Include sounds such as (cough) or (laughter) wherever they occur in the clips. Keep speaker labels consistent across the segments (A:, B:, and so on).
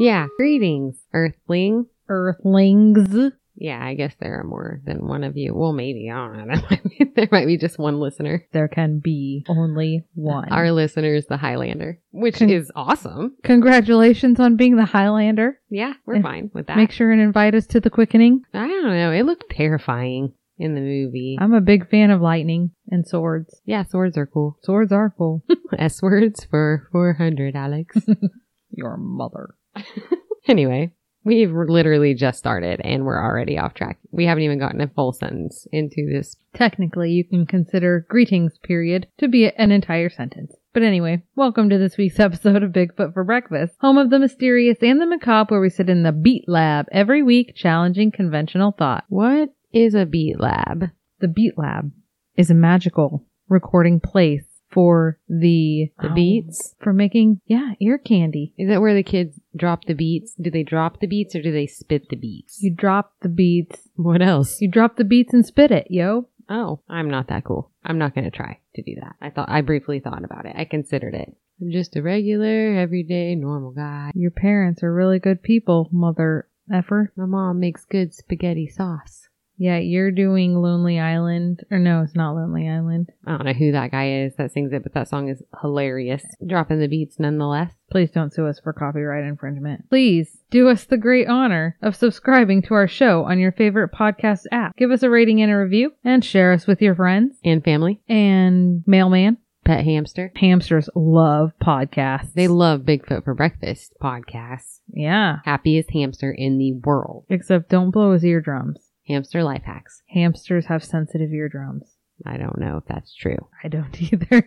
A: Yeah. Greetings, Earthling.
B: Earthlings.
A: Yeah, I guess there are more than one of you. Well, maybe. I don't know. There might be, there might be just one listener.
B: There can be only one.
A: Our listener is the Highlander, which
B: Con-
A: is awesome.
B: Congratulations on being the Highlander.
A: Yeah, we're
B: And
A: fine with that.
B: Make sure and invite us to the quickening.
A: I don't know. It looked terrifying in the movie.
B: I'm a big fan of lightning and swords.
A: yeah, swords are cool.
B: Swords are cool. (laughs)
A: S words for 400, Alex. (laughs)
B: Your mother. (laughs)
A: anyway, we've literally just started and we're already off track. We haven't even gotten a full sentence into this.
B: Technically, you can consider greetings period to be an entire sentence. But anyway, welcome to this week's (laughs) episode of Bigfoot for Breakfast, home of the mysterious and the macabre, where we sit in the Beat Lab every week, challenging conventional thought.
A: What is a beat lab?
B: The Beat Lab is a magical recording place for the
A: The oh. beats?
B: for making yeah ear candy.
A: Is that where the kids drop the beats? Do they drop the beats or do they spit the beats?
B: You drop the beats,
A: what else?
B: you drop the beats and spit it, yo.
A: Oh, I'm not that cool. I'm not going to try to do that. I thought, I briefly thought about it. I considered it. I'm just a regular, everyday, normal guy.
B: Your parents are really good people, mother effer.
A: My mom makes good spaghetti sauce.
B: Yeah, you're doing Lonely Island. Or no, it's not Lonely Island.
A: I don't know who that guy is that sings it, but that song is hilarious. Dropping the beats nonetheless.
B: Please don't sue us for copyright infringement. Please do us the great honor of subscribing to our show on your favorite podcast app. Give us a rating and a review and share us with your friends.
A: And family.
B: And mailman,
A: Pet hamster.
B: hamsters love podcasts.
A: They love Bigfoot for Breakfast podcasts.
B: yeah.
A: Happiest hamster in the world.
B: Except don't blow his eardrums.
A: Hamster life hacks.
B: Hamsters have sensitive eardrums.
A: I don't know if that's true.
B: I don't (laughs) either.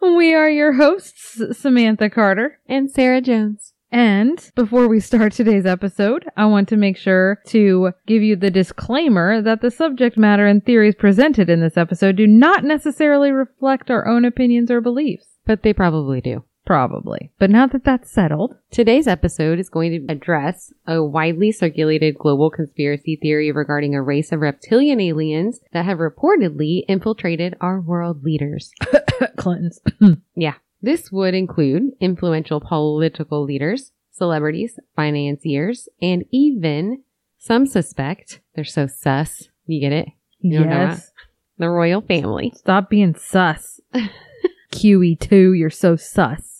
B: (laughs) we are your hosts, Samantha Carter.
A: And Sarah Jones.
B: And before we start today's episode, I want to make sure to give you the disclaimer that the subject matter and theories presented in this episode do not necessarily reflect our own opinions or beliefs.
A: But they probably do.
B: Probably. But now that that's settled,
A: Today's episode is going to address a widely circulated global conspiracy theory regarding a race of reptilian aliens that have reportedly infiltrated our world leaders. (laughs)
B: Clintons. (laughs)
A: Yeah. This would include influential political leaders, celebrities, financiers, and even some suspect they're so sus. You get it? You know what I'm talking
B: yes.
A: The royal family.
B: Stop being sus. (laughs) QE2, you're so sus.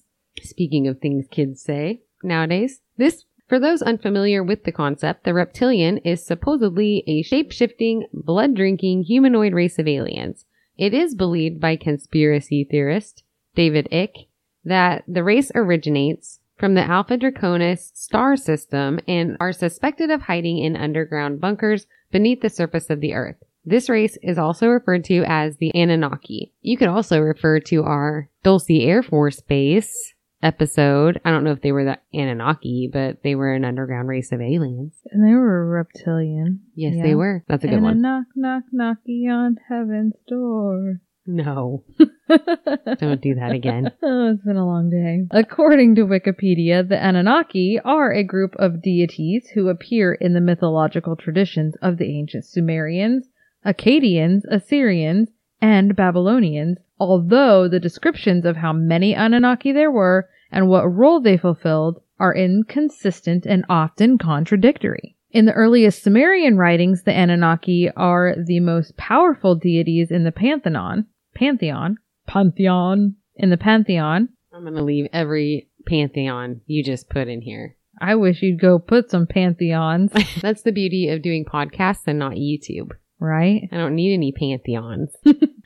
A: Speaking of things kids say nowadays, this, for those unfamiliar with the concept, the reptilian is supposedly a shape shifting, blood drinking humanoid race of aliens. It is believed by conspiracy theorist David Icke that the race originates from the Alpha Draconis star system and are suspected of hiding in underground bunkers beneath the surface of the earth. This race is also referred to as the Anunnaki. You could also refer to our Dulce Air Force Base episode. I don't know if they were the Anunnaki, but they were an underground race of aliens.
B: And they were reptilian.
A: Yes,
B: Yeah.
A: they were. That's a good
B: and a
A: one.
B: knock, knock, knocky on heaven's door.
A: No, (laughs) don't do that again. (laughs)
B: Oh, it's been a long day. According to Wikipedia, the Anunnaki are a group of deities who appear in the mythological traditions of the ancient Sumerians, Akkadians, Assyrians, and Babylonians, although the descriptions of how many Anunnaki there were and what role they fulfilled are inconsistent and often contradictory. In the earliest Sumerian writings, the Anunnaki are the most powerful deities in the pantheon. Pantheon. Pantheon. In the pantheon.
A: I'm going to leave every pantheon you just put in here.
B: I wish you'd go put some pantheons, (laughs)
A: That's the beauty of doing podcasts and not YouTube.
B: right?
A: I don't need any pantheons. (laughs)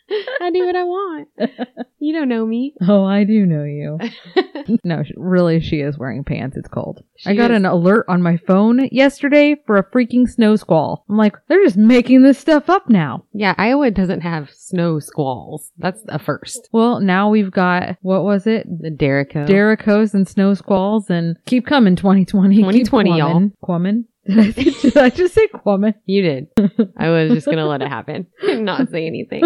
A: (laughs) I do what I want. You don't know me. (laughs)
B: Oh, I do know you. (laughs) no, really, she is wearing pants. It's cold. I got
A: is.
B: an alert on my phone yesterday for a freaking snow squall. I'm like, they're just making this stuff up now.
A: Yeah, Iowa doesn't have snow squalls. That's a first.
B: Well, now we've got, what was it?
A: The Derecho.
B: Derechos and snow squalls and keep coming 2020. Keep
A: 2020, y'all.
B: quammin'. Did I, (laughs) did I just say quammin'?
A: you did. I was just going to let it happen and not say anything.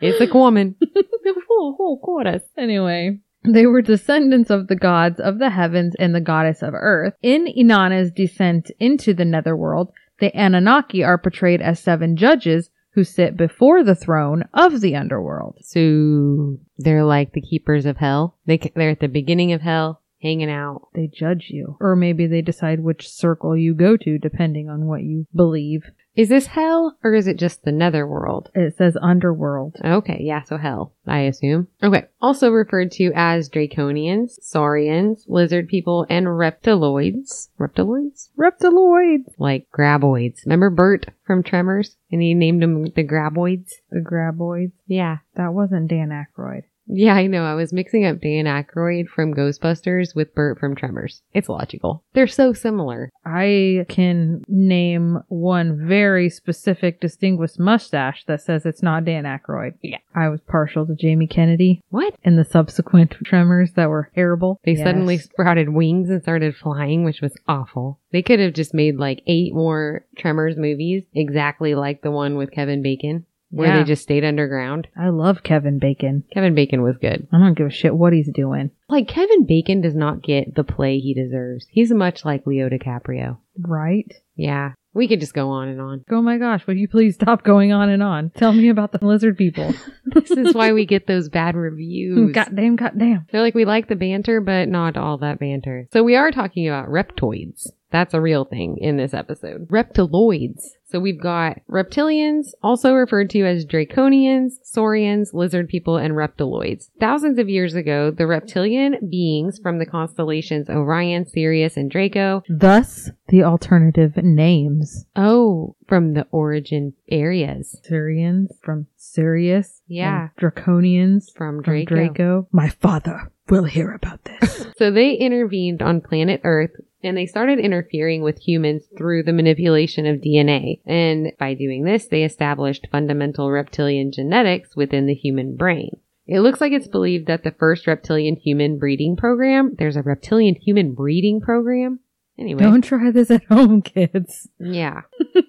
A: It's a woman. The whole, whole chorus.
B: Anyway, They were descendants of the gods of the heavens and the goddess of earth. In Inanna's descent into the netherworld, the Anunnaki are portrayed as seven judges who sit before the throne of the underworld.
A: So they're like the keepers of hell. They they're at the beginning of hell, hanging out.
B: They judge you. Or maybe they decide which circle you go to depending on what you believe.
A: Is this hell or is it just the netherworld?
B: It says underworld.
A: Okay, yeah, so hell, I assume. Okay, also referred to as draconians, saurians, lizard people, and reptiloids. Reptiloids?
B: Reptiloids.
A: Like graboids. Remember Bert from Tremors? And he named them the graboids?
B: The graboids.
A: Yeah.
B: That wasn't Dan Aykroyd.
A: Yeah, I know. I was mixing up Dan Aykroyd from Ghostbusters with Bert from Tremors. It's logical. They're so similar.
B: I can name one very specific distinguished mustache that says it's not Dan Aykroyd.
A: Yeah.
B: I was partial to Jamie Kennedy
A: What?
B: And the subsequent Tremors that were terrible.
A: They
B: Yes.
A: suddenly sprouted wings and started flying, which was awful. They could have just made like eight more Tremors movies exactly like the one with Kevin Bacon, where
B: Yeah.
A: they just stayed underground.
B: I love Kevin Bacon.
A: Kevin Bacon was good.
B: I don't give a shit what he's doing.
A: Like Kevin Bacon does not get the play he deserves. He's much like Leo DiCaprio.
B: Right?
A: Yeah. We could just go on and on.
B: Oh my gosh, would you please stop going on and on? Tell me about the lizard people. (laughs)
A: This is why we get those bad reviews. (laughs)
B: goddamn, goddamn.
A: They're like, we like the banter, but not all that banter. So we are talking about reptoids. That's a real thing in this episode. Reptiloids. So we've got reptilians, also referred to as draconians, saurians, lizard people, and reptiloids. Thousands of years ago, the reptilian beings from the constellations Orion, Sirius, and Draco.
B: Thus, the alternative names.
A: Oh, from the origin areas.
B: Syrians from Sirius.
A: Yeah.
B: Draconians
A: From
B: from
A: Draco.
B: Draco. My father will hear about this. (laughs)
A: So they intervened on planet Earth and they started interfering with humans through the manipulation of DNA. And by doing this, they established fundamental reptilian genetics within the human brain. It looks like it's believed that the first reptilian human breeding program, there's a reptilian human breeding program. Anyway,
B: Don't try this at home, kids.
A: yeah.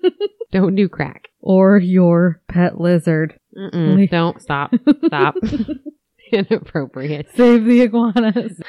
A: (laughs) Don't do crack.
B: Or your pet lizard.
A: Mm-mm. Don't stop. (laughs) Stop. (laughs) Inappropriate.
B: Save the iguanas.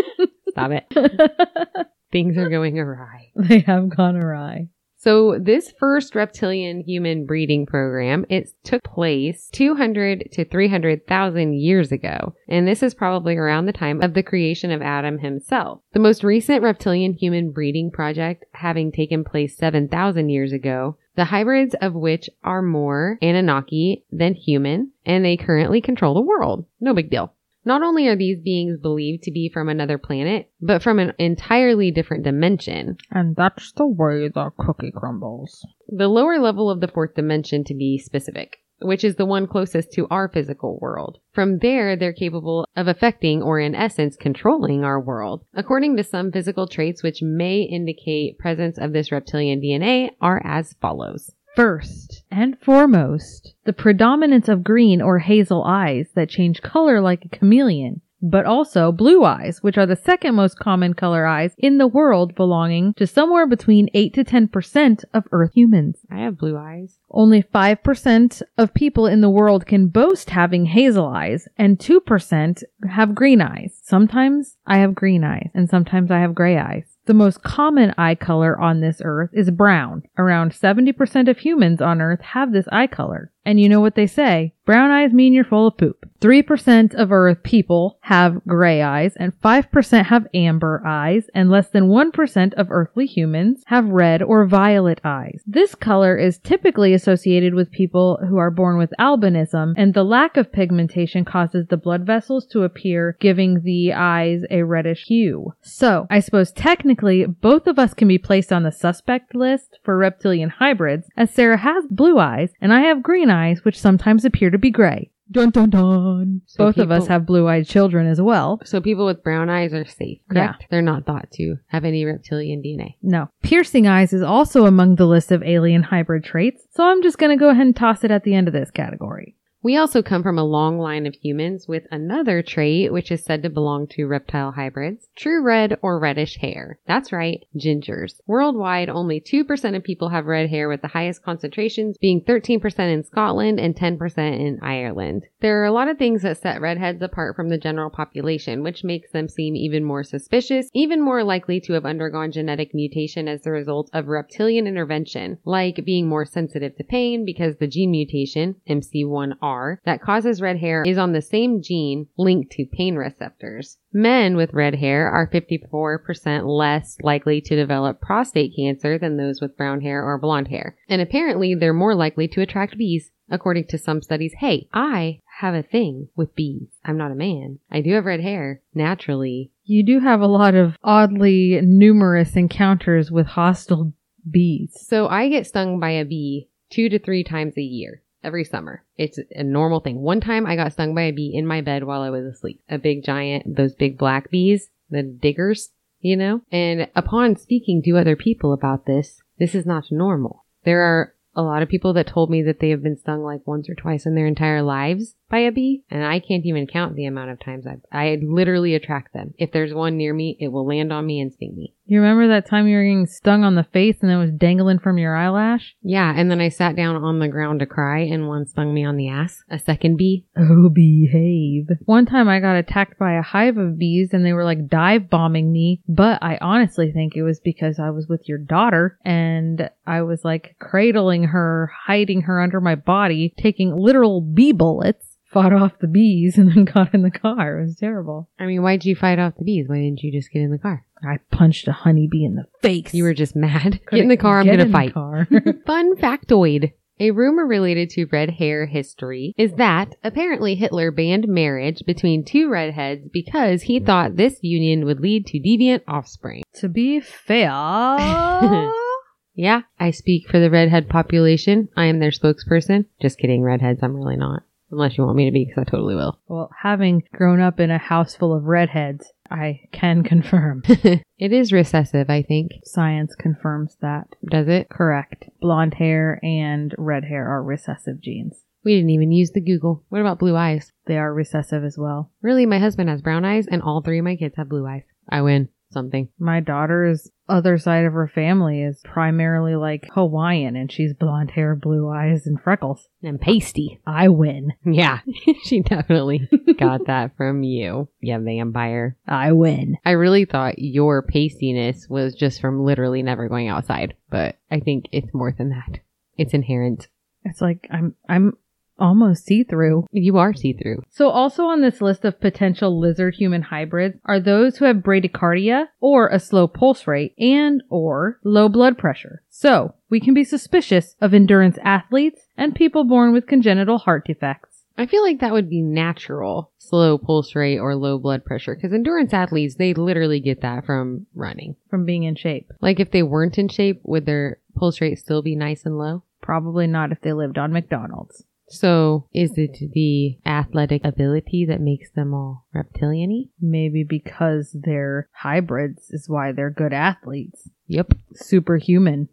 B: (laughs)
A: Stop it. (laughs) Things are going awry.
B: they have gone awry.
A: So this first reptilian human breeding program, it took place 200 to 300,000 years ago. And this is probably around the time of the creation of Adam himself. The most recent reptilian human breeding project having taken place 7,000 years ago, the hybrids of which are more Anunnaki than human, and they currently control the world. No big deal. Not only are these beings believed to be from another planet, but from an entirely different dimension.
B: And that's the way the cookie crumbles.
A: the lower level of the fourth dimension to be specific, which is the one closest to our physical world. From there, they're capable of affecting or in essence controlling our world. According to some physical traits which may indicate presence of this reptilian DNA are as follows.
B: First and foremost, the predominance of green or hazel eyes that change color like a chameleon, but also blue eyes, which are the second most common color eyes in the world belonging to somewhere between 8 to 10% of Earth humans.
A: I have blue eyes.
B: Only 5% of people in the world can boast having hazel eyes, and 2% have green eyes. Sometimes I have green eyes, and sometimes I have gray eyes. The most common eye color on this earth is brown. Around 70% of humans on earth have this eye color. And you know what they say? Brown eyes mean you're full of poop. 3% of earth people have gray eyes and 5% have amber eyes and less than 1% of earthly humans have red or violet eyes. This color is typically associated with people who are born with albinism and the lack of pigmentation causes the blood vessels to appear giving the eyes a reddish hue. So, I suppose technically both of us can be placed on the suspect list for reptilian hybrids as Sarah has blue eyes and I have green eyes which sometimes appear to be gray. Dun dun dun.
A: So
B: Both of us have blue-eyed children as well.
A: So people with brown eyes are safe, correct? They're not thought to have any reptilian DNA.
B: No. Piercing eyes is also among the list of alien hybrid traits, so I'm just gonna go ahead and toss it at the end of this category.
A: We also come from a long line of humans with another trait which is said to belong to reptile hybrids true red or reddish hair. That's right, gingers. Worldwide, only 2% of people have red hair, with the highest concentrations being 13% in Scotland and 10% in Ireland. There are a lot of things that set redheads apart from the general population, which makes them seem even more suspicious, even more likely to have undergone genetic mutation as the result of reptilian intervention, like being more sensitive to pain because the gene mutation, MC1R, that causes red hair is on the same gene linked to pain receptors. Men with red hair are 54% less likely to develop prostate cancer than those with brown hair or blonde hair. And apparently they're more likely to attract bees. According to some studies, hey, I have a thing with bees. I'm not a man. I do have red hair, naturally.
B: You do have a lot of oddly numerous encounters with hostile bees.
A: So I get stung by a bee two to three times a year. Every summer. It's a normal thing. One time I got stung by a bee in my bed while I was asleep. A big giant, those big black bees, the diggers, you know? And upon speaking to other people about this, this is not normal. There are a lot of people that told me that they have been stung like once or twice in their entire lives by a bee, and I can't even count the amount of times I've, I literally attract them. If there's one near me, it will land on me and sting me.
B: You remember that time you were getting stung on the face and it was dangling from your eyelash?
A: Yeah, and then I sat down on the ground to cry, and one stung me on the ass. A second bee.
B: Oh, behave. One time I got attacked by a hive of bees and they were like dive bombing me, but I honestly think it was because I was with your daughter and I was like cradling her, hiding her under my body, taking literal bee bullets, fought off the bees and then (laughs) got in the car. It was terrible.
A: I mean, why'd you fight off the bees? Why didn't you just get in the car?
B: I punched a honeybee in the face.
A: You were just (laughs) mad. Get
B: Couldn't
A: in the car, I'm gonna fight.
B: car. (laughs)
A: Fun factoid. A rumor related to red hair history is that apparently Hitler banned marriage between two redheads because he thought this union would lead to deviant offspring.
B: to be fair,
A: Yeah, I speak for the redhead population. I am their spokesperson. Just kidding, redheads, I'm really not. Unless you want me to be, because I totally will. (laughs)
B: well, having grown up in a house full of redheads, I can (laughs) confirm.
A: it is recessive, I think.
B: Science confirms that.
A: Does it?
B: Correct. Blonde hair and red hair are recessive genes.
A: We didn't even use the Google. What about blue eyes?
B: They are recessive as well.
A: Really, my husband has brown eyes, and all three of my kids have blue eyes. I win something.
B: My daughter's other side of her family is primarily like Hawaiian and she's blonde hair, blue eyes, and freckles.
A: And pasty.
B: I win.
A: Yeah, (laughs) (laughs) she definitely got that from you. Yeah, vampire.
B: I win.
A: I really thought your pastiness was just from literally never going outside, but I think it's more than that. It's inherent.
B: It's like I'm I'm almost see-through.
A: You are see through.
B: So also on this list of potential lizard human hybrids are those who have bradycardia or a slow pulse rate and or low blood pressure. So we can be suspicious of endurance athletes and people born with congenital heart defects.
A: I feel like that would be natural, slow pulse rate or low blood pressure, because endurance athletes, they literally get that from running.
B: From being in shape.
A: Like if they weren't in shape, would their pulse rate still be nice and low?
B: Probably not if they lived on McDonald's.
A: So is it the athletic ability that makes them all reptilian-y?
B: Maybe because they're hybrids is why they're good athletes.
A: Yep.
B: Superhuman.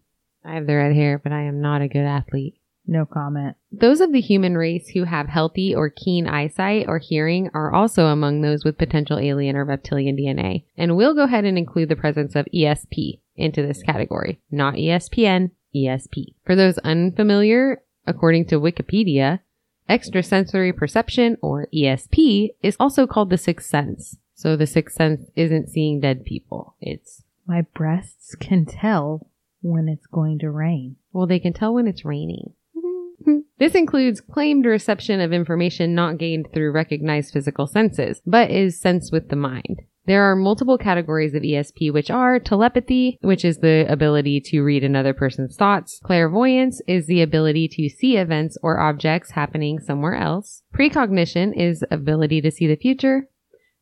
A: I have the red hair, but I am not a good athlete.
B: No comment.
A: Those of the human race who have healthy or keen eyesight or hearing are also among those with potential alien or reptilian DNA. And we'll go ahead and include the presence of ESP into this category. Not ESPN, ESP. For those unfamiliar, according to Wikipedia, extrasensory perception or ESP is also called the sixth sense. So the sixth sense isn't seeing dead people. It's,
B: My breasts can tell when it's going to rain.
A: well, they can tell when it's raining. (laughs) This includes claimed reception of information not gained through recognized physical senses, but is sensed with the mind. There are multiple categories of ESP, which are telepathy, which is the ability to read another person's thoughts. Clairvoyance is the ability to see events or objects happening somewhere else. Precognition is ability to see the future.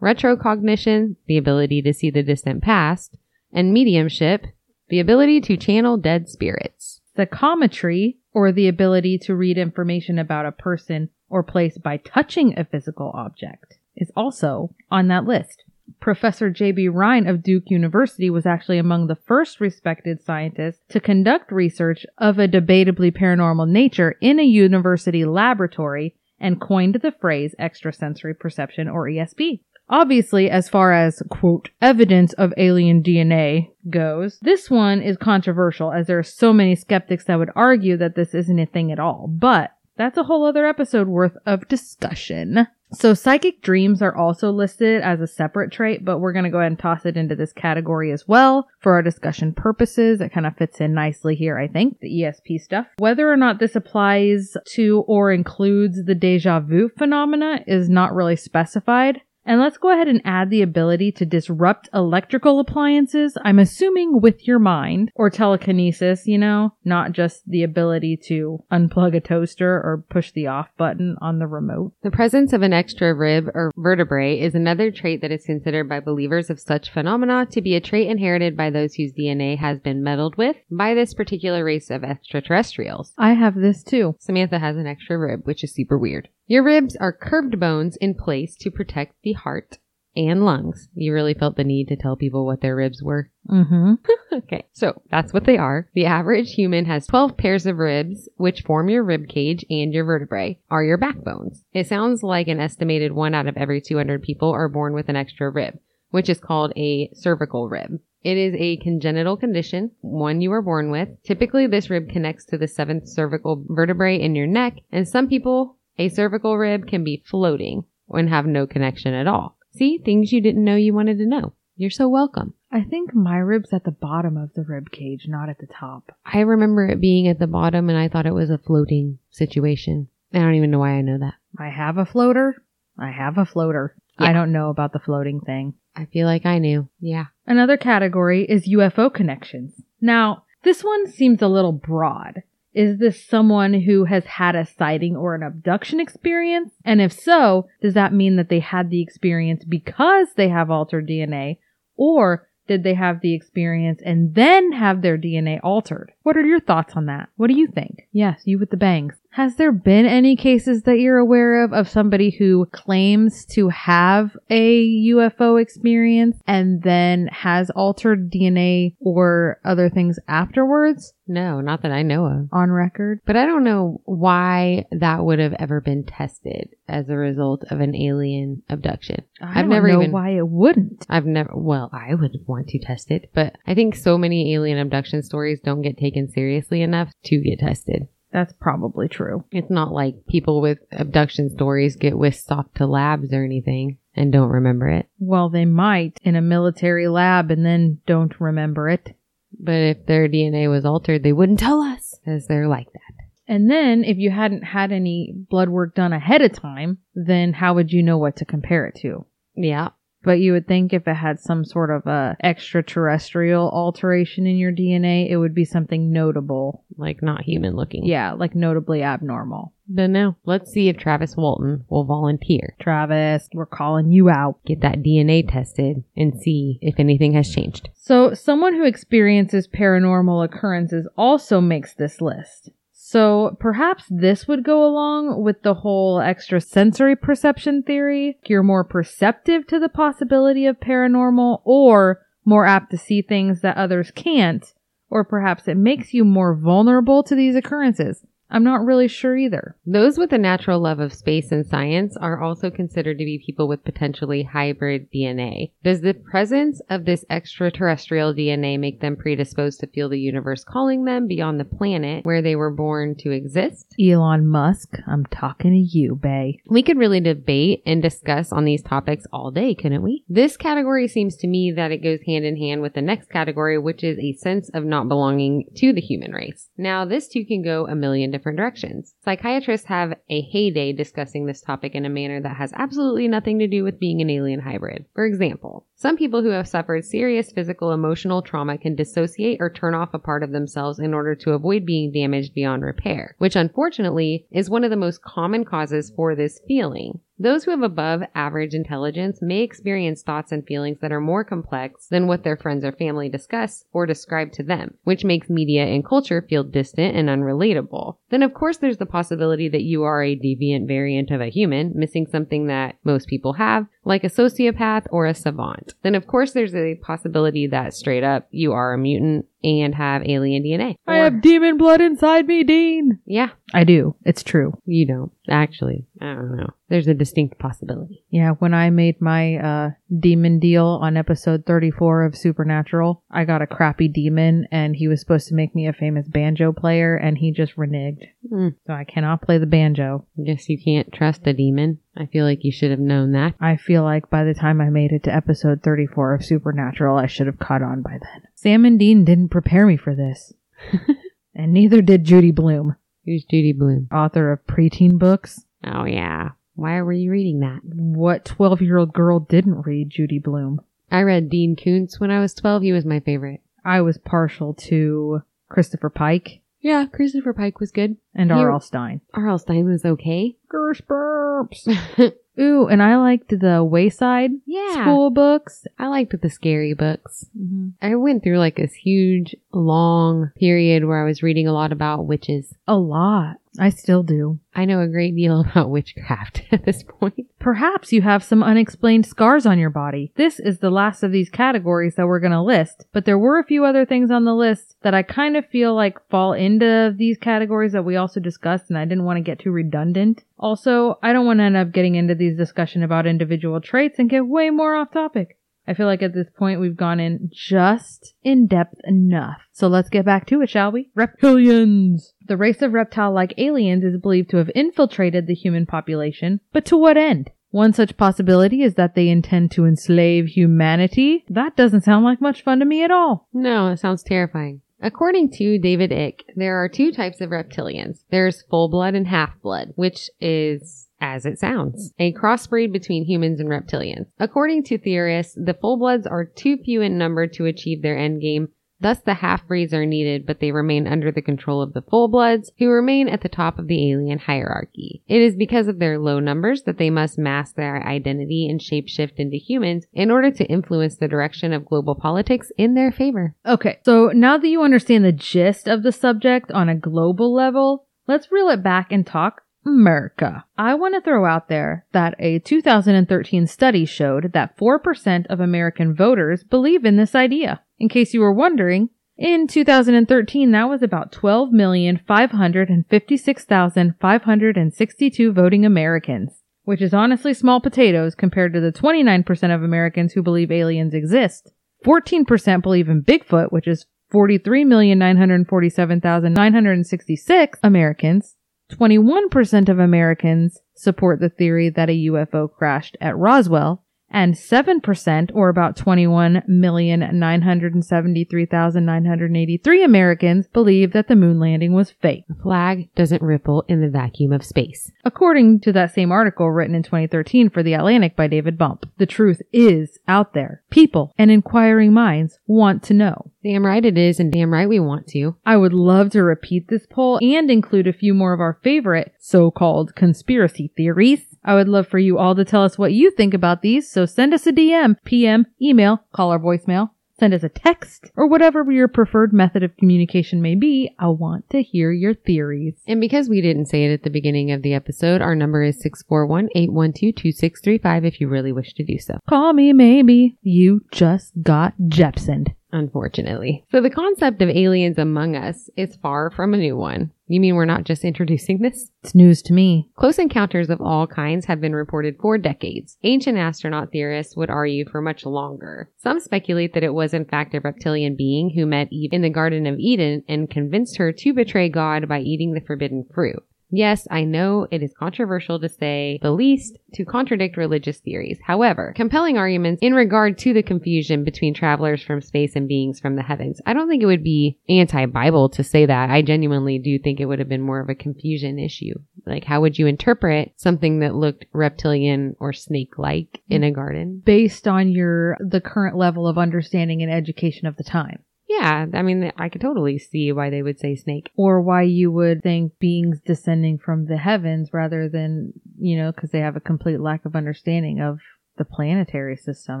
A: Retrocognition, the ability to see the distant past. And mediumship, the ability to channel dead spirits.
B: Psychometry, or the ability to read information about a person or place by touching a physical object, is also on that list. Professor J.B. Rhine of Duke University was actually among the first respected scientists to conduct research of a debatably paranormal nature in a university laboratory and coined the phrase extrasensory perception or ESP. Obviously, as far as, quote, evidence of alien DNA goes, this one is controversial as there are so many skeptics that would argue that this isn't a thing at all. But that's a whole other episode worth of discussion. So psychic dreams are also listed as a separate trait, but we're going to go ahead and toss it into this category as well for our discussion purposes. It kind of fits in nicely here, I think, the ESP stuff. Whether or not this applies to or includes the deja vu phenomena is not really specified. And let's go ahead and add the ability to disrupt electrical appliances. I'm assuming with your mind or telekinesis, you know, not just the ability to unplug a toaster or push the off button on the remote.
A: The presence of an extra rib or vertebrae is another trait that is considered by believers of such phenomena to be a trait inherited by those whose DNA has been meddled with by this particular race of extraterrestrials.
B: I have this too.
A: Samantha has an extra rib, which is super weird. Your ribs are curved bones in place to protect the heart and lungs. You really felt the need to tell people what their ribs were. (laughs)
B: Mm-hmm.
A: okay, so that's what they are. The average human has 12 pairs of ribs, which form your rib cage and your vertebrae, are your backbones. It sounds like an estimated one out of every 200 people are born with an extra rib, which is called a cervical rib. It is a congenital condition, one you are born with. Typically, this rib connects to the seventh cervical vertebrae in your neck, and some people a cervical rib can be floating and have no connection at all. See, things you didn't know you wanted to know. You're so welcome.
B: I think my rib's at the bottom of the rib cage, not at the top.
A: I remember it being at the bottom and I thought it was a floating situation. I don't even know why I know that.
B: I have a floater. I have a floater.
A: Yeah.
B: I don't know about the floating thing.
A: I feel like I knew. Yeah.
B: Another category is UFO connections. Now, this one seems a little broad. Is this someone who has had a sighting or an abduction experience? And if so, does that mean that they had the experience because they have altered DNA? Or did they have the experience and then have their DNA altered? What are your thoughts on that? What do you think? Yes, you with the bangs. Has there been any cases that you're aware of of somebody who claims to have a UFO experience and then has altered DNA or other things afterwards
A: No, not that I know of.
B: on record?
A: But I don't know why that would have ever been tested as a result of an alien abduction.
B: I
A: I've
B: don't
A: never
B: know
A: even-
B: why it wouldn't.
A: I've never, well, I would want to test it, but I think so many alien abduction stories don't get taken seriously enough to get tested.
B: That's probably true.
A: It's not like people with abduction stories get whisked off to labs or anything and don't remember it.
B: Well, they might in a military lab and then don't remember it.
A: But if their DNA was altered, they wouldn't tell us because they're like that.
B: And then if you hadn't had any blood work done ahead of time, then how would you know what to compare it to?
A: Yeah.
B: But you would think if it had some sort of a extraterrestrial alteration in your DNA, it would be something notable.
A: Like not human looking.
B: Yeah, like notably abnormal.
A: But no. Let's see if Travis Walton will volunteer.
B: Travis, we're calling you out.
A: Get that DNA tested and see if anything has changed.
B: So, someone who experiences paranormal occurrences also makes this list. So, perhaps this would go along with the whole extrasensory perception theory. You're more perceptive to the possibility of paranormal or more apt to see things that others can't, or perhaps it makes you more vulnerable to these occurrences. I'm not really sure either.
A: Those with a natural love of space and science are also considered to be people with potentially hybrid DNA. Does the presence of this extraterrestrial DNA make them predisposed to feel the universe calling them beyond the planet where they were born to exist?
B: Elon Musk, I'm talking to you, Bay.
A: We could really debate and discuss on these topics all day, couldn't we? This category seems to me that it goes hand in hand with the next category, which is a sense of not belonging to the human race. Now, this too can go a million different directions. Psychiatrists have a heyday discussing this topic in a manner that has absolutely nothing to do with being an alien hybrid. For example, some people who have suffered serious physical emotional trauma can dissociate or turn off a part of themselves in order to avoid being damaged beyond repair, which unfortunately is one of the most common causes for this feeling. Those who have above average intelligence may experience thoughts and feelings that are more complex than what their friends or family discuss or describe to them, which makes media and culture feel distant and unrelatable. Then of course there's the possibility that you are a deviant variant of a human, missing something that most people have, like a sociopath or a savant. Then of course there's a possibility that straight up you are a mutant and have alien DNA.
B: I
A: Or-
B: have demon blood inside me, Dean.
A: Yeah,
B: I do. It's true.
A: you don't. Actually, I don't know. There's a distinct possibility.
B: Yeah, when I made my uh, demon deal on episode 34 of Supernatural, I got a crappy demon and he was supposed to make me a famous banjo player and he just reneged.
A: Hmm.
B: So I cannot play the banjo.
A: Guess you can't trust a demon. I feel like you should have known that.
B: I feel like by the time I made it to episode 34 of Supernatural, I should have caught on by then. Sam and Dean didn't prepare me for this. (laughs) and neither did Judy Blume,
A: Who's Judy Blume?
B: author of preteen books.
A: Oh yeah. Why were you reading that?
B: What 12 year old girl didn't read Judy Blume?
A: I read Dean Koontz when I was 12. He was my favorite.
B: I was partial to Christopher Pike
A: Yeah, Christopher Pike was good.
B: and
A: He-
B: R.L. Stine.
A: R.L. Stine was okay.
B: Gershburps. (laughs) Ooh, and I liked the Wayside
A: yeah.
B: school books.
A: I liked the scary books. Mm-hmm. I went through like this huge, long period where I was reading a lot about witches.
B: A lot. I still do.
A: I know a great deal (laughs) about witchcraft at this point.
B: Perhaps you have some unexplained scars on your body. This is the last of these categories that we're going to list, but there were a few other things on the list that I kind of feel like fall into these categories that we also discussed, and I didn't want to get too redundant. Also, I don't want to end up getting into these discussion about individual traits and get way more off topic. I feel like at this point we've gone in just in depth enough. So let's get back to it, shall we? Reptilians! The race of reptile like aliens is believed to have infiltrated the human population, but to what end? One such possibility is that they intend to enslave humanity. That doesn't sound like much fun to me at all.
A: No, it sounds terrifying. According to David Icke, there are two types of reptilians. There's full blood and half blood, which is as it sounds, a crossbreed between humans and reptilians. According to theorists, the full bloods are too few in number to achieve their endgame. Thus, the half breeds are needed, but they remain under the control of the full bloods, who remain at the top of the alien hierarchy. It is because of their low numbers that they must mask their identity and shapeshift into humans in order to influence the direction of global politics in their favor.
B: Okay, so now that you understand the gist of the subject on a global level, let's reel it back and talk America. I want to throw out there that a 2013 study showed that 4% of American voters believe in this idea. In case you were wondering, in 2013, that was about 12,556,562 voting Americans, which is honestly small potatoes compared to the 29% of Americans who believe aliens exist. 14% believe in Bigfoot, which is 43,947,966 Americans. 21% of Americans support the theory that a UFO crashed at Roswell, and 7%, or about 21,973,983 Americans, believe that the moon landing was fake.
A: The flag doesn't ripple in the vacuum of space.
B: According to that same article written in 2013 for The Atlantic by David Bump, the truth is out there. People and inquiring minds want to know.
A: Damn right it is, and damn right we want to.
B: I would love to repeat this poll and include a few more of our favorite so-called conspiracy theories. I would love for you all to tell us what you think about these, so send us a DM, PM, email, call our voicemail, send us a text, or whatever your preferred method of communication may be. I want to hear your theories.
A: And because we didn't say it at the beginning of the episode, our number is 641-812-2635 if you really wish to do so.
B: Call me maybe. You just got Jepsoned.
A: Unfortunately. So the concept of aliens among us is far from a new one. You mean we're not just introducing this?
B: It's news to me.
A: Close encounters of all kinds have been reported for decades. Ancient astronaut theorists would argue for much longer. Some speculate that it was in fact a reptilian being who met Eve in the Garden of Eden and convinced her to betray God by eating the forbidden fruit. Yes, I know it is controversial to say the least to contradict religious theories. However, compelling arguments in regard to the confusion between travelers from space and beings from the heavens. I don't think it would be anti-Bible to say that. I genuinely do think it would have been more of a confusion issue. Like, how would you interpret something that looked reptilian or snake-like in a garden?
B: Based on your, the current level of understanding and education of the time.
A: Yeah, I mean, I could totally see why they would say snake.
B: or why you would think beings descending from the heavens rather than, you know, because they have a complete lack of understanding of the planetary system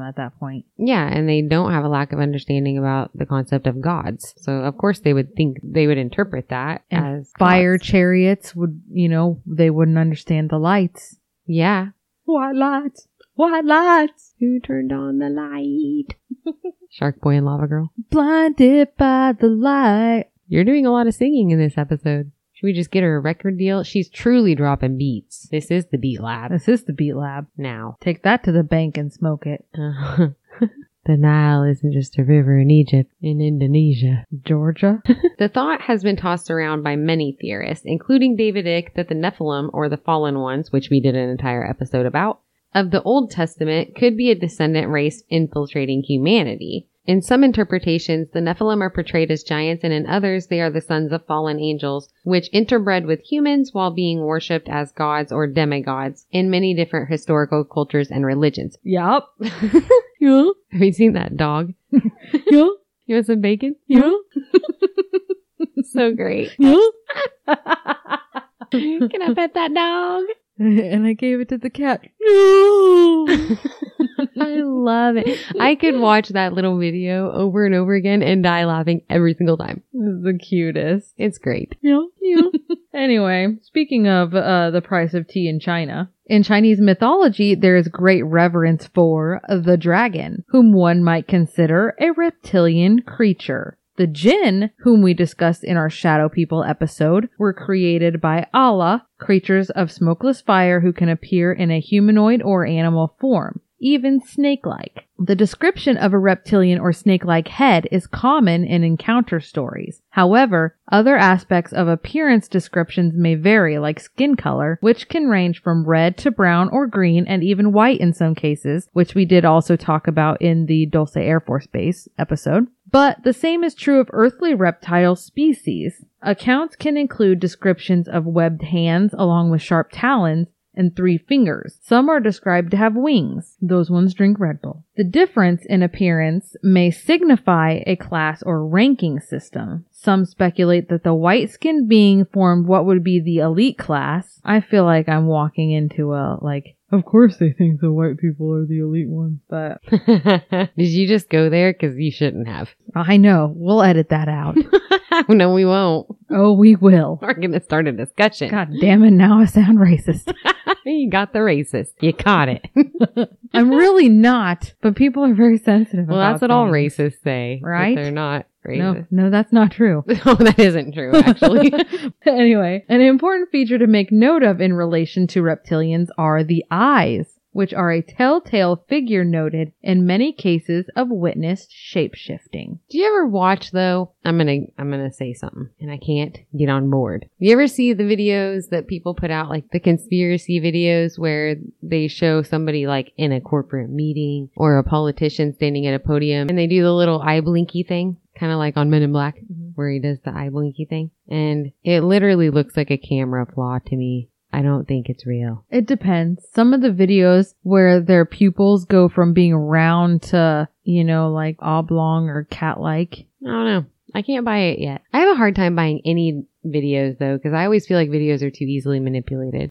B: at that point.
A: Yeah, and they don't have a lack of understanding about the concept of gods. So of course they would think they would interpret that
B: And
A: as
B: fire
A: gods.
B: chariots would, you know, they wouldn't understand the lights.
A: Yeah.
B: What lights, White lights.
A: Who turned on the light? (laughs) Shark Boy and Lava Girl.
B: Blinded by the light.
A: You're doing a lot of singing in this episode. Should we just get her a record deal? She's truly dropping beats. This is the Beat Lab
B: This is the Beat Lab.
A: now.
B: Take that to the bank and smoke it. (laughs)
A: The Nile isn't just a river in Egypt, in Indonesia.
B: Georgia. (laughs)
A: The thought has been tossed around by many theorists, including David Icke, that the Nephilim, or the fallen ones, which we did an entire episode about, of the Old Testament could be a descendant race infiltrating humanity. In some interpretations, the Nephilim are portrayed as giants, and in others, they are the sons of fallen angels, which interbred with humans while being worshipped as gods or demigods in many different historical cultures and religions.
B: yup. (laughs)
A: Yeah. Have you seen that dog? (laughs)
B: Yeah.
A: You want some bacon?
B: Yeah. (laughs)
A: so great.
B: Yeah.
A: Can I pet that dog? (laughs)
B: and I gave it to the cat. No. (laughs)
A: I love it. I could watch that little video over and over again and die laughing every single time.
B: This is the cutest.
A: It's great.
B: Yeah, yeah. (laughs) anyway, speaking of uh, the price of tea in China, in Chinese mythology, there is great reverence for the dragon, whom one might consider a reptilian creature. The jinn, whom we discussed in our Shadow People episode, were created by Allah, creatures of smokeless fire who can appear in a humanoid or animal form even snake like. The description of a reptilian or snake like head is common in encounter stories. However, other aspects of appearance descriptions may vary, like skin color, which can range from red to brown or green and even white in some cases, which we did also talk about in the Dulce Air Force Base episode. But the same is true of earthly reptile species. Accounts can include descriptions of webbed hands along with sharp talons and three fingers. Some are described to have wings. Those ones drink Red Bull. The difference in appearance may signify a class or ranking system. Some speculate that the white skinned being formed what would be the elite class. I feel like I'm walking into a, like, of course they think the white people are the elite ones, but (laughs)
A: Did you just go there? Because you shouldn't have. (laughs)
B: I know. We'll edit that out. (laughs)
A: no, we won't.
B: oh, we will.
A: We're going to start a discussion.
B: God damn it, now I sound racist.
A: you got the racist. You caught it.
B: I'm really not, but people are very sensitive
A: well,
B: about
A: that's what all
B: things.
A: racists say. that
B: Right?
A: They're not
B: No, no, that's not true. (laughs)
A: No, that isn't true, actually. (laughs)
B: anyway, an important feature to make note of in relation to reptilians are the eyes, which are a telltale figure noted in many cases of witnessed shapeshifting.
A: Do you ever watch though? I'm gonna I'm gonna say something, and I can't get on board. You ever see the videos that people put out, like the conspiracy videos, where they show somebody like in a corporate meeting or a politician standing at a podium, and they do the little eye blinky thing, kind of like on Men in Black, mm-hmm. where he does the eye blinky thing, and it literally looks like a camera flaw to me. I don't think it's real.
B: It depends. Some of the videos where their pupils go from being round to, you know, like oblong or cat-like.
A: I don't know. I can't buy it yet. I have a hard time buying any videos though, because I always feel like videos are too easily manipulated.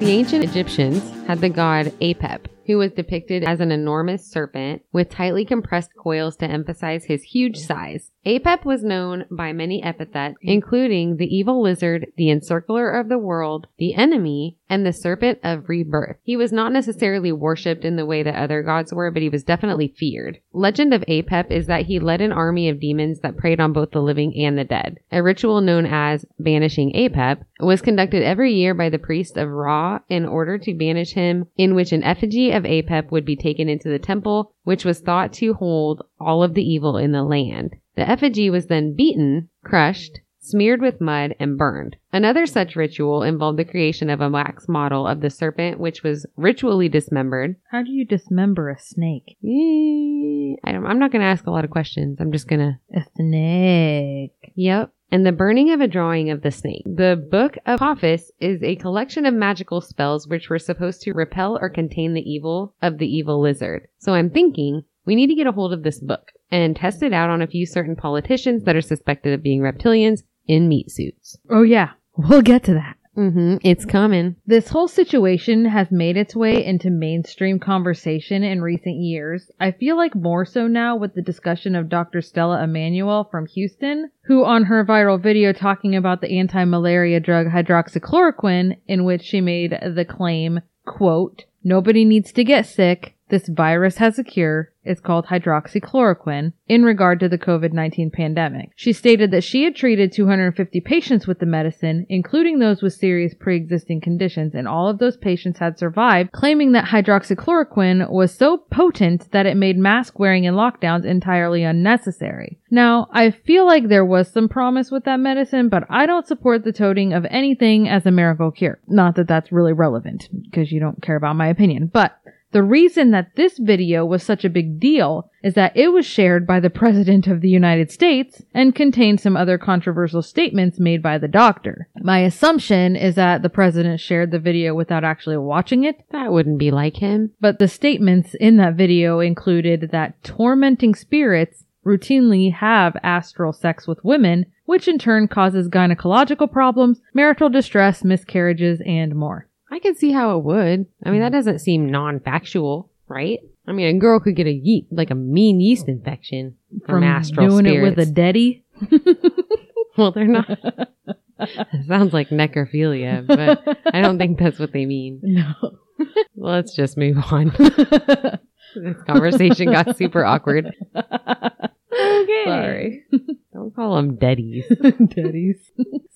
A: The ancient Egyptians had the god Apep, who was depicted as an enormous serpent with tightly compressed coils to emphasize his huge size. Apep was known by many epithets, including the evil lizard, the encircler of the world, the enemy, and the serpent of rebirth. He was not necessarily worshipped in the way that other gods were, but he was definitely feared. Legend of Apep is that he led an army of demons that preyed on both the living and the dead. A ritual known as banishing Apep was conducted every year by the priest of Ra in order to banish him, in which an effigy of Apep would be taken into the temple, which was thought to hold all of the evil in the land. The effigy was then beaten, crushed, smeared with mud, and burned. Another such ritual involved the creation of a wax model of the serpent, which was ritually dismembered.
B: How do you dismember a snake?
A: I don't, I'm not going to ask a lot of questions. I'm just going to
B: A snake.
A: Yep. And the burning of a drawing of the snake. The Book of Apophis is a collection of magical spells which were supposed to repel or contain the evil of the evil lizard. So I'm thinking we need to get a hold of this book and test it out on a few certain politicians that are suspected of being reptilians in meat suits.
B: Oh yeah, we'll get to that.
A: Mm-hmm. It's coming.
B: This whole situation has made its way into mainstream conversation in recent years. I feel like more so now with the discussion of Dr. Stella Immanuel from Houston, who on her viral video talking about the anti-malaria drug hydroxychloroquine, in which she made the claim, quote, nobody needs to get sick. This virus has a cure. It's called hydroxychloroquine in regard to the COVID-19 pandemic. She stated that she had treated 250 patients with the medicine, including those with serious pre-existing conditions, and all of those patients had survived, claiming that hydroxychloroquine was so potent that it made mask wearing and lockdowns entirely unnecessary. Now, I feel like there was some promise with that medicine, but I don't support the toting of anything as a miracle cure. Not that that's really relevant, because you don't care about my opinion, but the reason that this video was such a big deal is that it was shared by the President of the United States and contained some other controversial statements made by the doctor. My assumption is that the President shared the video without actually watching it,
A: That wouldn't be like him.
B: but the statements in that video included that tormenting spirits routinely have astral sex with women, which in turn causes gynecological problems, marital distress, miscarriages, and more.
A: I can see how it would. I mean, that mm-hmm. doesn't seem non-factual, right? I mean, a girl could get a yeast, like a mean yeast infection from, astral
B: doing
A: spirits.
B: it with a daddy. (laughs)
A: well, they're not. it (laughs) sounds like necrophilia, but I don't think that's what they mean. (laughs)
B: No.
A: Let's just move on. this conversation got super awkward. Okay.
B: Sorry.
A: Don't call them deadies
B: deadies.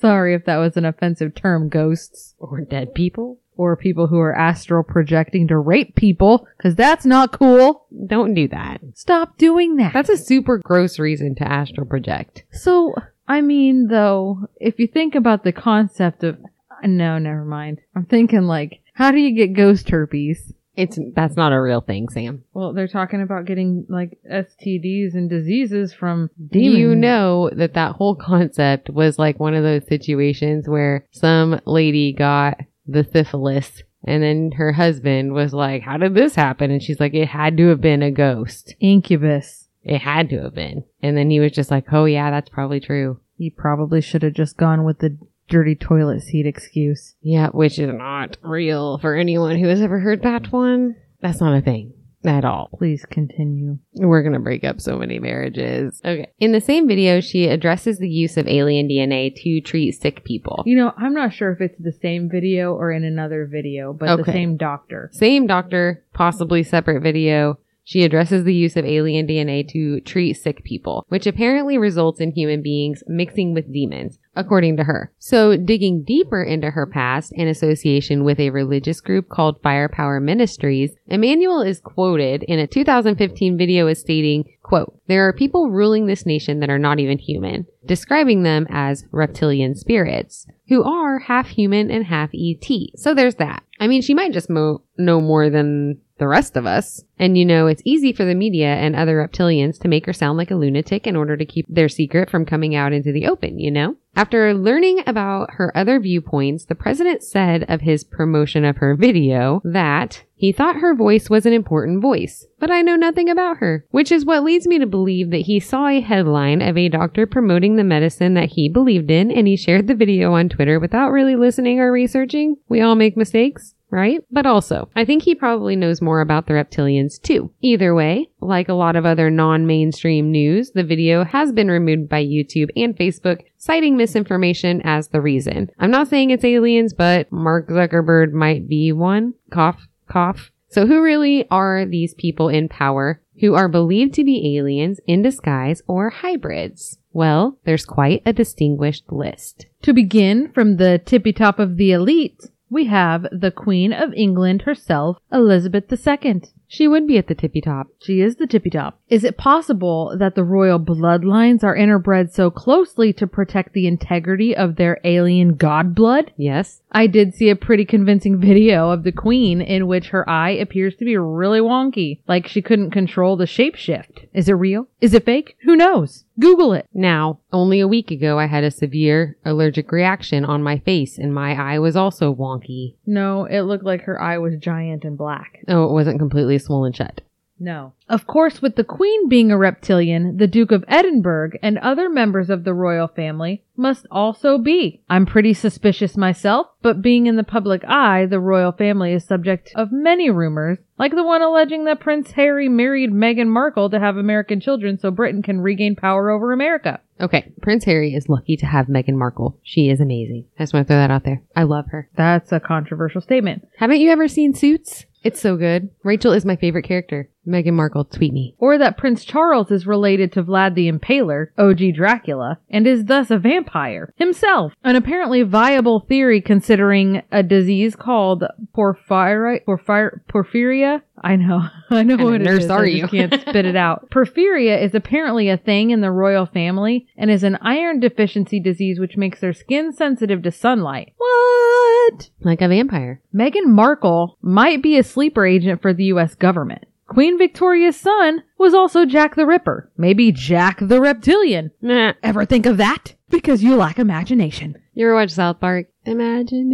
B: Sorry if that was an offensive term, ghosts.
A: or dead people.
B: Or people who are astral projecting to rape people, because that's not cool.
A: Don't do that.
B: Stop doing that.
A: That's a super gross reason to astral project.
B: So, I mean, though, if you think about the concept of, no, never mind. I'm thinking like, how do you get ghost herpes?
A: It's that's not a real thing, Sam.
B: Well, they're talking about getting like STDs and diseases from
A: Do
B: demons.
A: you know that that whole concept was like one of those situations where some lady got the syphilis and then her husband was like, how did this happen? And she's like, it had to have been a ghost.
B: Incubus.
A: It had to have been. And then he was just like, oh yeah, that's probably true.
B: He probably should have just gone with the dirty toilet seat excuse.
A: Yeah, which is not real for anyone who has ever heard that one. That's not a thing at all.
B: Please continue.
A: We're going to break up so many marriages. Okay. In the same video, she addresses the use of alien DNA to treat sick people.
B: You know, I'm not sure if it's the same video or in another video, but the same doctor.
A: Same doctor, possibly separate video. She addresses the use of alien DNA to treat sick people, which apparently results in human beings mixing with demons, according to her. So, digging deeper into her past and association with a religious group called Firepower Ministries, Immanuel is quoted in a 2015 video as stating, quote, There are people ruling this nation that are not even human, describing them as reptilian spirits, who are half human and half ET. So there's that. I mean, she might just mo- know more than the rest of us. And you know, it's easy for the media and other reptilians to make her sound like a lunatic in order to keep their secret from coming out into the open, you know? After learning about her other viewpoints, the president said of his promotion of her video that he thought her voice was an important voice, but I know nothing about her, which is what leads me to believe that he saw a headline of a doctor promoting the medicine that he believed in and he shared the video on Twitter without really listening or researching. We all make mistakes right? But also, I think he probably knows more about the reptilians too. Either way, like a lot of other non-mainstream news, the video has been removed by YouTube and Facebook, citing misinformation as the reason. I'm not saying it's aliens, but Mark Zuckerberg might be one. Cough, cough. So who really are these people in power who are believed to be aliens in disguise or hybrids? Well, there's quite a distinguished list.
B: To begin from the tippy top of the elite, we have the Queen of England herself, Elizabeth II.
A: She would be at the tippy top.
B: She is the tippy top. Is it possible that the royal bloodlines are interbred so closely to protect the integrity of their alien god blood?
A: Yes.
B: I did see a pretty convincing (laughs) video of the queen in which her eye appears to be really wonky, like she couldn't control the shapeshift. Is it real? Is it fake? Who knows? Google it.
A: Now, only a week ago, I had a severe allergic reaction on my face, and my eye was also wonky.
B: No, it looked like her eye was giant and black.
A: Oh, it wasn't completely swollen shut.
B: No. Of course, with the Queen being a reptilian, the Duke of Edinburgh and other members of the royal family must also be. I'm pretty suspicious myself, but being in the public eye, the royal family is subject of many rumors, like the one alleging that Prince Harry married Meghan Markle to have American children so Britain can regain power over America.
A: Okay, Prince Harry is lucky to have Meghan Markle. She is amazing. I just want to throw that out there. I love her.
B: That's a controversial statement.
A: Haven't you ever seen Suits? It's so good. Rachel is my favorite character. Meghan Markle, tweet me.
B: Or that Prince Charles is related to Vlad the Impaler, OG Dracula, and is thus a vampire himself. An apparently viable theory considering a disease called porphyri- porphyr- porphyria. I know, (laughs) I know
A: What
B: what it
A: of
B: is.
A: are
B: I
A: you?
B: can't (laughs) spit it out. Porphyria is apparently a thing in the royal family and is an iron deficiency disease which makes their skin sensitive to sunlight. What?
A: Like a vampire.
B: Meghan Markle might be a sleeper agent for the US government. Queen Victoria's son was also Jack the Ripper. Maybe Jack the Reptilian.
A: Nah.
B: Ever think of that? Because you lack imagination.
A: You ever watch South Park? Imagination.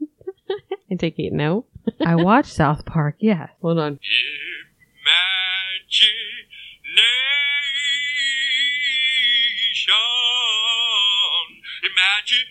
A: (laughs) I take it no. (laughs)
B: I watched South Park, yes.
A: Hold on.
C: Imagination. Imagination.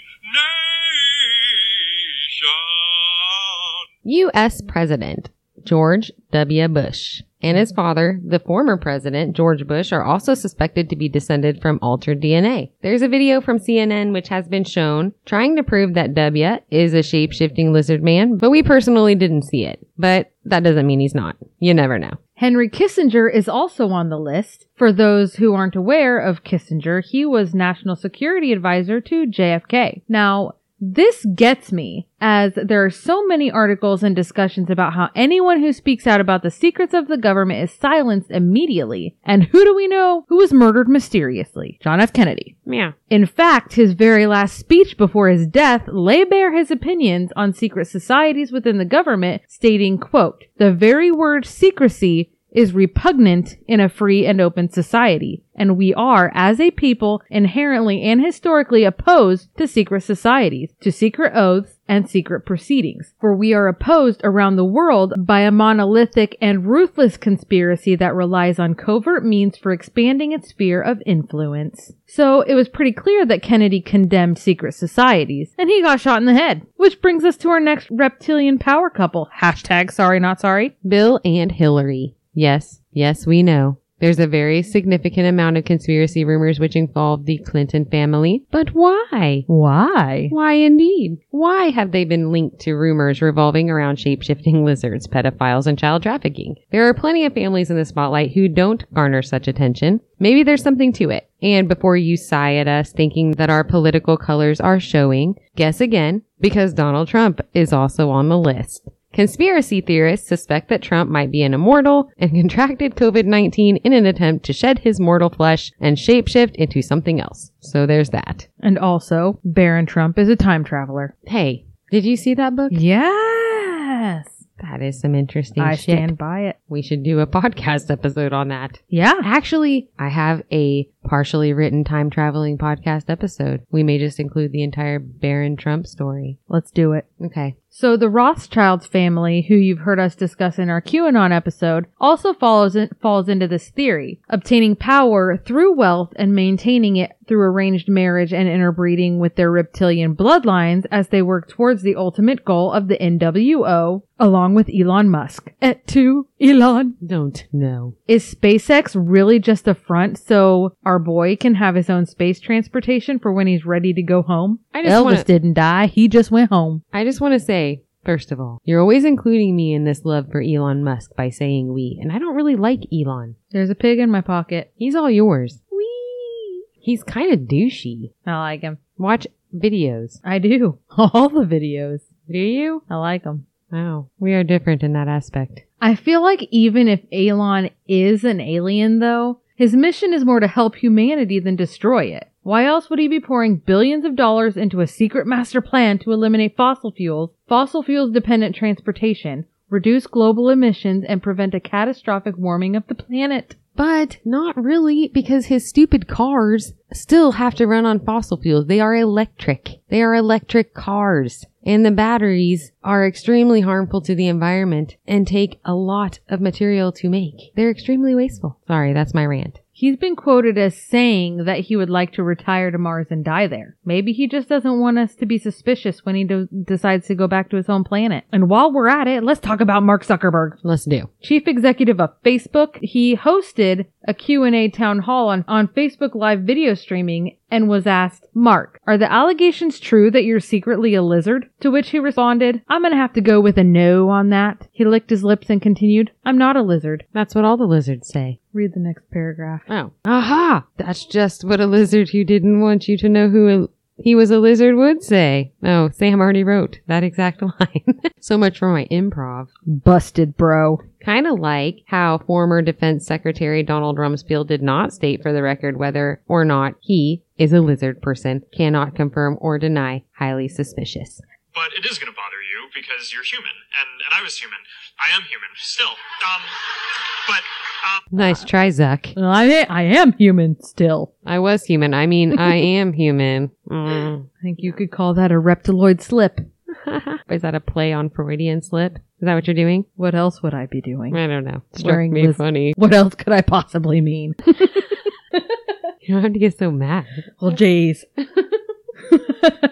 A: U.S. President George W. Bush and his father, the former president George Bush, are also suspected to be descended from altered DNA. There's a video from CNN which has been shown trying to prove that W is a shape-shifting lizard man, but we personally didn't see it. But that doesn't mean he's not. You never know.
B: Henry Kissinger is also on the list. For those who aren't aware of Kissinger, he was national security advisor to JFK. Now, this gets me as there are so many articles and discussions about how anyone who speaks out about the secrets of the government is silenced immediately. And who do we know who was murdered mysteriously? John F. Kennedy.
A: Yeah.
B: In fact, his very last speech before his death lay bare his opinions on secret societies within the government, stating, quote, the very word secrecy is repugnant in a free and open society, and we are, as a people, inherently and historically opposed to secret societies, to secret oaths, and secret proceedings. For we are opposed around the world by a monolithic and ruthless conspiracy that relies on covert means for expanding its sphere of influence. So it was pretty clear that Kennedy condemned secret societies, and he got shot in the head. Which brings us to our next reptilian power couple. Hashtag sorry not sorry.
A: Bill and Hillary. Yes, yes, we know. There's a very significant amount of conspiracy rumors which involve the Clinton family. But why?
B: Why?
A: Why indeed? Why have they been linked to rumors revolving around shape-shifting (laughs) lizards, pedophiles, and child trafficking? There are plenty of families in the spotlight who don't garner such attention. Maybe there's something to it. And before you sigh at us thinking that our political colors are showing, guess again, because Donald Trump is also on the list. Conspiracy theorists suspect that Trump might be an immortal and (laughs) contracted COVID-19 in an attempt to shed his mortal flesh and shapeshift into something else. So there's that.
B: And also, Baron Trump is a time traveler.
A: Hey, did you see that book?
B: Yes.
A: That is some interesting
B: I
A: shit.
B: stand by it.
A: We should do a (laughs) podcast episode on that.
B: Yeah.
A: Actually, I have a partially written time traveling podcast episode. We may just include the entire Baron Trump story.
B: Let's do it.
A: Okay.
B: So the Rothschilds family, who you've heard us discuss in our QAnon episode, also follows in, falls into this theory, obtaining power through wealth and maintaining it through arranged marriage and interbreeding with their reptilian bloodlines as they work towards the ultimate goal of the NWO, along with Elon Musk. Et tu, Elon?
A: Don't know.
B: Is SpaceX really just a front so our boy can have his own space transportation for when he's ready to go home?
A: I just
B: Elvis
A: wanna-
B: didn't die, he just went home.
A: I just want to say, first of all, you're always including me in this love for Elon Musk by saying we, and I don't really like Elon.
B: There's a pig in my pocket.
A: He's all yours.
B: Whee!
A: He's kind of douchey.
B: I like him.
A: Watch videos.
B: I do. (laughs) All the videos.
A: Do you?
B: I like them.
A: Wow. We are different in that aspect.
B: I feel like even if Elon is an alien, though, his mission is more to help humanity than destroy it. Why else would he be pouring billions of dollars into a secret master plan to eliminate fossil fuels, fossil fuels dependent transportation, reduce global emissions, and prevent a catastrophic warming of the planet?
A: But not really, because his stupid cars still have to run on fossil fuels. They are electric. They are electric cars. And the batteries are extremely harmful to the environment and take a lot of material to make. They're extremely wasteful. Sorry, that's my rant.
B: He's been quoted as saying that he would like to retire to Mars and die there. Maybe he just doesn't want us to be suspicious when he do- decides to go back to his home planet. And while we're at it, let's talk about Mark Zuckerberg.
A: Let's do.
B: Chief executive of Facebook, he hosted a Q&A town hall on, on Facebook live video streaming and was asked, Mark, are the allegations true that you're secretly a lizard? To which he responded, I'm gonna have to go with a no on that. He licked his lips and continued, I'm not a lizard.
A: That's what all the lizards say.
B: Read the next paragraph.
A: Oh. Aha! That's just what a lizard who didn't want you to know who a, he was a lizard would say. Oh, Sam already wrote that exact (laughs) line. so much for my improv.
B: Busted, bro.
A: Kind of like how former Defense Secretary Donald Rumsfeld did not state for the record whether or not he is a lizard person, cannot confirm or deny, highly suspicious.
C: but it is going to bother you because you're human, and, and I was human. I am human still. Um, but um,
A: Nice try, Zach.
B: Well, I, I am human still.
A: I was human. I mean, I (laughs) am human. Mm.
B: I think you could call that a reptiloid slip. (laughs)
A: is that a play on Freudian slip? Is that what you're doing?
B: What else would I be doing?
A: I don't know. Struck me
B: liz-
A: funny.
B: What else could I possibly mean? (laughs)
A: You don't have to get so mad.
B: well, jeez.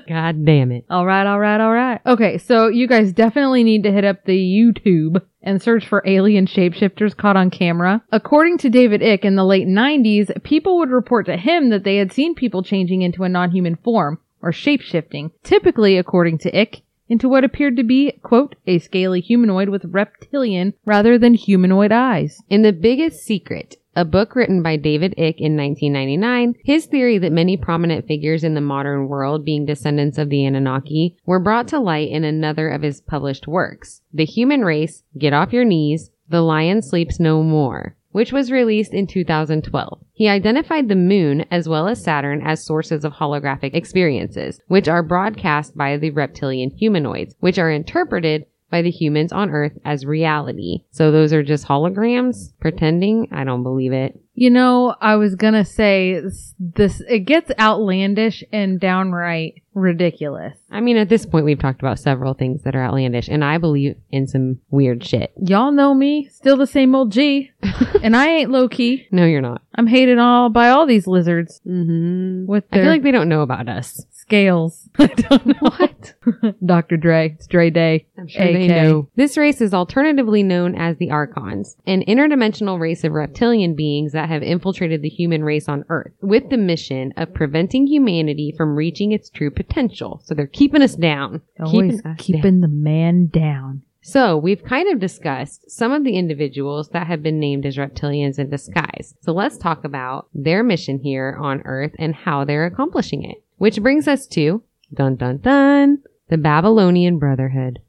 A: God damn it.
B: All right, all right, all right. Okay, so you guys definitely need to hit up the YouTube and search for alien shapeshifters caught on camera. According to David Icke in the late 90s, people would report to him that they had seen people changing into a non-human form or shapeshifting, typically according to Icke, into what appeared to be, quote, a scaly humanoid with reptilian rather than humanoid eyes.
A: In The Biggest Secret, a book written by David Icke in 1999, his theory that many prominent figures in the modern world, being descendants of the Anunnaki, were brought to light in another of his published works, The Human Race, Get Off Your Knees, The Lion Sleeps No More, which was released in 2012. He identified the moon as well as Saturn as sources of holographic experiences, which are broadcast by the reptilian humanoids, which are interpreted by the humans on Earth as reality. So those are just holograms pretending? I don't believe it.
B: You know, I was gonna say this, it gets outlandish and downright ridiculous.
A: I mean, at this point, we've talked about several things that are outlandish, and I believe in some weird shit.
B: Y'all know me, still the same old G, (laughs) and I ain't low key.
A: No, you're not.
B: I'm hated all by all these lizards
A: Mm-hmm.
B: with
A: I feel like they don't know about us.
B: Scales. (laughs) I don't know
A: What? (laughs)
B: Dr. Dre, it's Dre Day.
A: I'm sure they
B: AK.
A: know. This race is alternatively known as the Archons, an interdimensional race of reptilian beings that have infiltrated the human race on Earth with the mission of preventing humanity from reaching its true potential. So they're keeping us down.
B: Always
A: us
B: keeping
A: down.
B: the man down.
A: So we've kind of discussed some of the individuals that have been named as reptilians in disguise. So let's talk about their mission here on Earth and how they're accomplishing it. Which brings us to dun dun dun the Babylonian Brotherhood.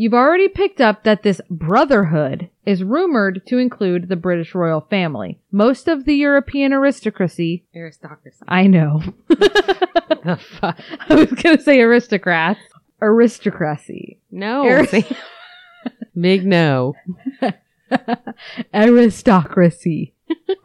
B: You've already picked up that this brotherhood is rumored to include the British royal family. Most of the European aristocracy,
A: Aristocracy.
B: I know.
A: the (laughs) fuck? (laughs)
B: I was gonna say aristocrats. Aristocracy.
A: No. (laughs)
B: Arist-
A: no.
B: Aristocracy.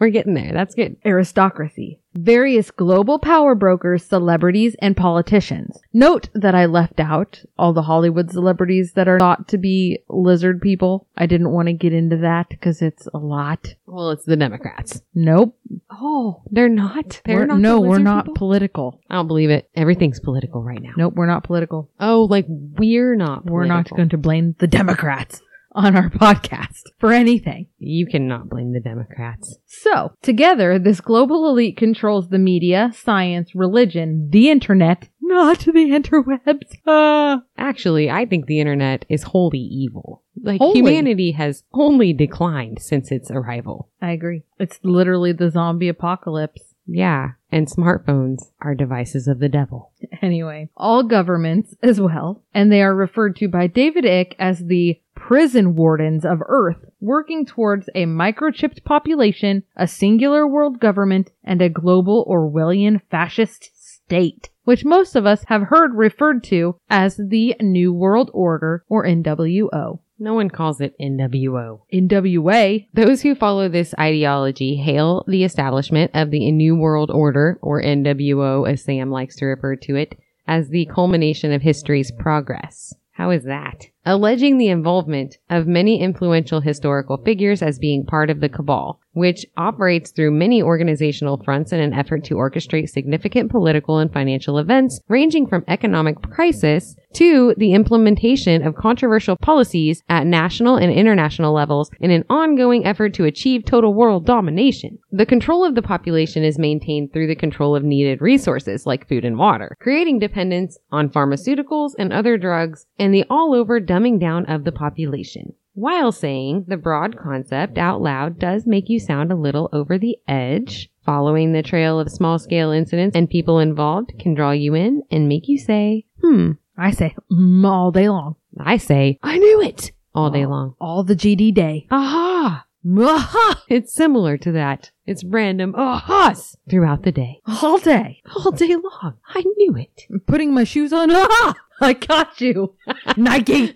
A: We're getting there. That's good.
B: Aristocracy. Various global power brokers, celebrities, and politicians. Note that I left out all the Hollywood celebrities that are thought to be lizard people. I didn't want to get into that because it's a lot.
A: Well, it's the Democrats.
B: Nope.
A: Oh, they're not. They're
B: We're-
A: not.
B: no,
A: the
B: we're not
A: people?
B: political.
A: I don't believe it. Everything's political right now.
B: Nope, we're not political.
A: Oh, like we're not.
B: We're not going to blame the Democrats on our (laughs) podcast for anything.
A: You cannot blame the Democrats.
B: So, together, this global elite controls the media, science, religion, the internet, not the interwebs. Ah. (laughs)
A: Actually, I think the internet is wholly evil. Like humanity has only declined since its arrival.
B: I agree. It's literally the zombie apocalypse.
A: Yeah, and smartphones are devices of the devil.
B: Anyway, all governments as well, and they are referred to by David Icke as the prison wardens of Earth, working towards a microchipped population, a singular world government, and a global Orwellian fascist state, which most of us have heard referred to as the New World Order or NWO.
A: No one calls it NWO.
B: NWA,
A: Those who follow this ideology hail the establishment of the New World Order, or NWO as Sam likes to refer to it, as the culmination of history's progress. How is that? Alleging the involvement of many influential historical figures as being part of the cabal, which operates through many organizational fronts in an effort to orchestrate significant political and financial events ranging from economic crisis to the implementation of controversial policies at national and international levels in an ongoing effort to achieve total world domination. The control of the population is maintained through the control of needed resources like food and water, creating dependence on pharmaceuticals and other drugs and the all over dumbing down of the population. While saying the broad concept out loud does make you sound a little over the edge, following the trail of small scale incidents and people involved can draw you in and make you say, hmm,
B: I say mm, all day long.
A: I say, I knew it all day long.
B: All the GD day.
A: Aha!
B: Aha!
A: It's similar to that. It's random ahas throughout the day.
B: All day.
A: All day long. I knew it.
B: I'm putting my shoes on. (laughs) Aha! (laughs) I got you. (laughs) Nike.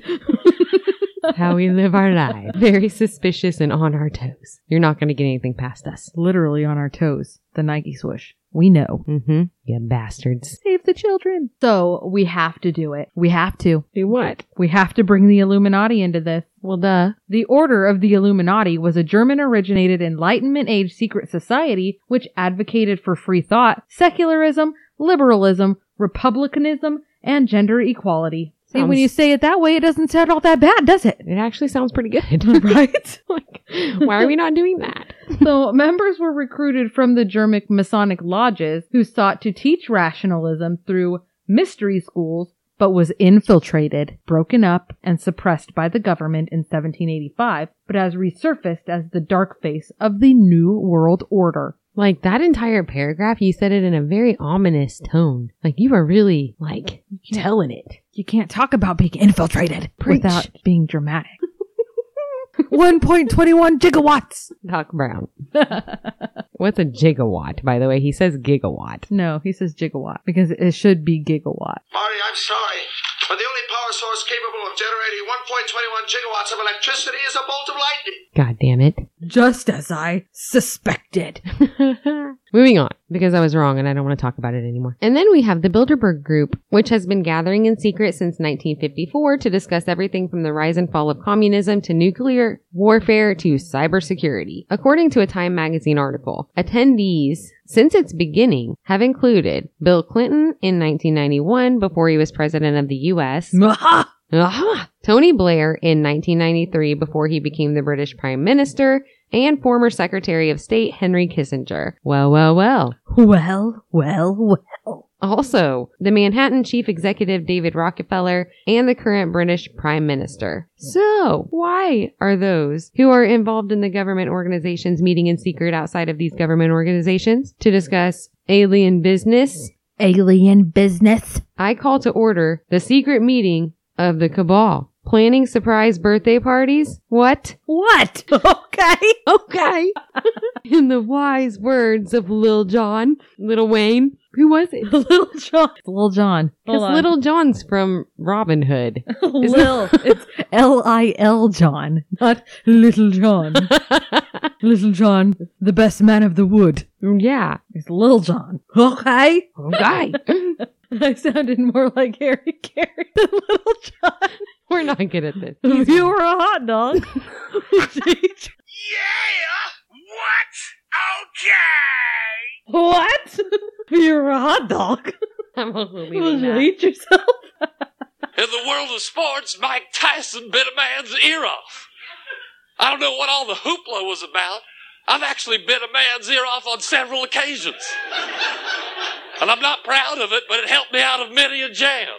B: (laughs)
A: How we live our lives. Very suspicious and on our toes. You're not going to get anything past us.
B: Literally on our toes. The Nike swoosh. We know.
A: Mm-hmm. You bastards.
B: Save the children. So we have to do it. We have to.
A: Do what?
B: We have to bring the Illuminati into this.
A: Well, duh.
B: The Order of the Illuminati was a German originated Enlightenment age secret society which advocated for free thought, secularism, liberalism, republicanism, and gender equality. See, when you say it that way, it doesn't sound all that bad, does it?
A: It actually sounds pretty good. (laughs) (laughs)
B: right? (laughs)
A: like, why are we not doing that?
B: so members were recruited from the German Masonic lodges who sought to teach rationalism through mystery schools, but was infiltrated, broken up, and suppressed by the government in 1785, but has resurfaced as the dark face of the New World Order.
A: Like that entire paragraph, you said it in a very ominous tone. Like you were really like telling it.
B: You can't talk about being infiltrated
A: Preach.
B: without being dramatic. (laughs) 1.21 gigawatts.
A: Doc Brown. (laughs) What's a gigawatt, by the way? He says gigawatt.
B: No, he says gigawatt because it should be gigawatt.
D: Marty, I'm sorry, but the only power source capable of generating 1.21 gigawatts of electricity is a bolt of lightning.
A: God damn it.
B: Just as I suspected. (laughs)
A: Moving on, because I was wrong and I don't want to talk about it anymore. And then we have the Bilderberg Group, which has been gathering in secret since 1954 to discuss everything from the rise and fall of communism to nuclear warfare to cybersecurity. According to a Time magazine article, attendees since its beginning have included Bill Clinton in 1991 before he was president of the US, (laughs)
B: Aha!
A: Aha! Tony Blair in 1993 before he became the British Prime Minister, and former Secretary of State Henry Kissinger. Well, well, well.
B: Well, well, well.
A: Also, the Manhattan Chief Executive David Rockefeller and the current British Prime Minister. So, why are those who are involved in the government organizations meeting in secret outside of these government organizations to discuss alien business?
B: Alien business.
A: I call to order the secret meeting of the cabal. Planning surprise birthday parties? What?
B: What? (laughs) Okay.
A: Okay. (laughs) (laughs) In the wise words of Lil Jon, Little Wayne. Who was it? (laughs)
B: Little John. Little John.
A: Because Little John's from Robin Hood. (laughs)
B: Lil. It's L I L John, not Little John. (laughs) Little John, the best man of the wood.
A: yeah.
B: It's Little John. Okay.
A: Okay.
B: I sounded more like Harry Caray than Little John.
A: We're not good at this.
B: If you were a hot dog.
D: Yeah! What? Okay!
B: what? (laughs) You're a hot dog. (laughs)
A: I'm also
B: Will
A: leaving
B: you
A: that.
B: eat yourself? (laughs)
E: In the world of sports, Mike Tyson bit a man's ear off. I don't know what all the hoopla was about. I've actually bit a man's ear off on several occasions. And I'm not proud of it, but it helped me out of many a jam.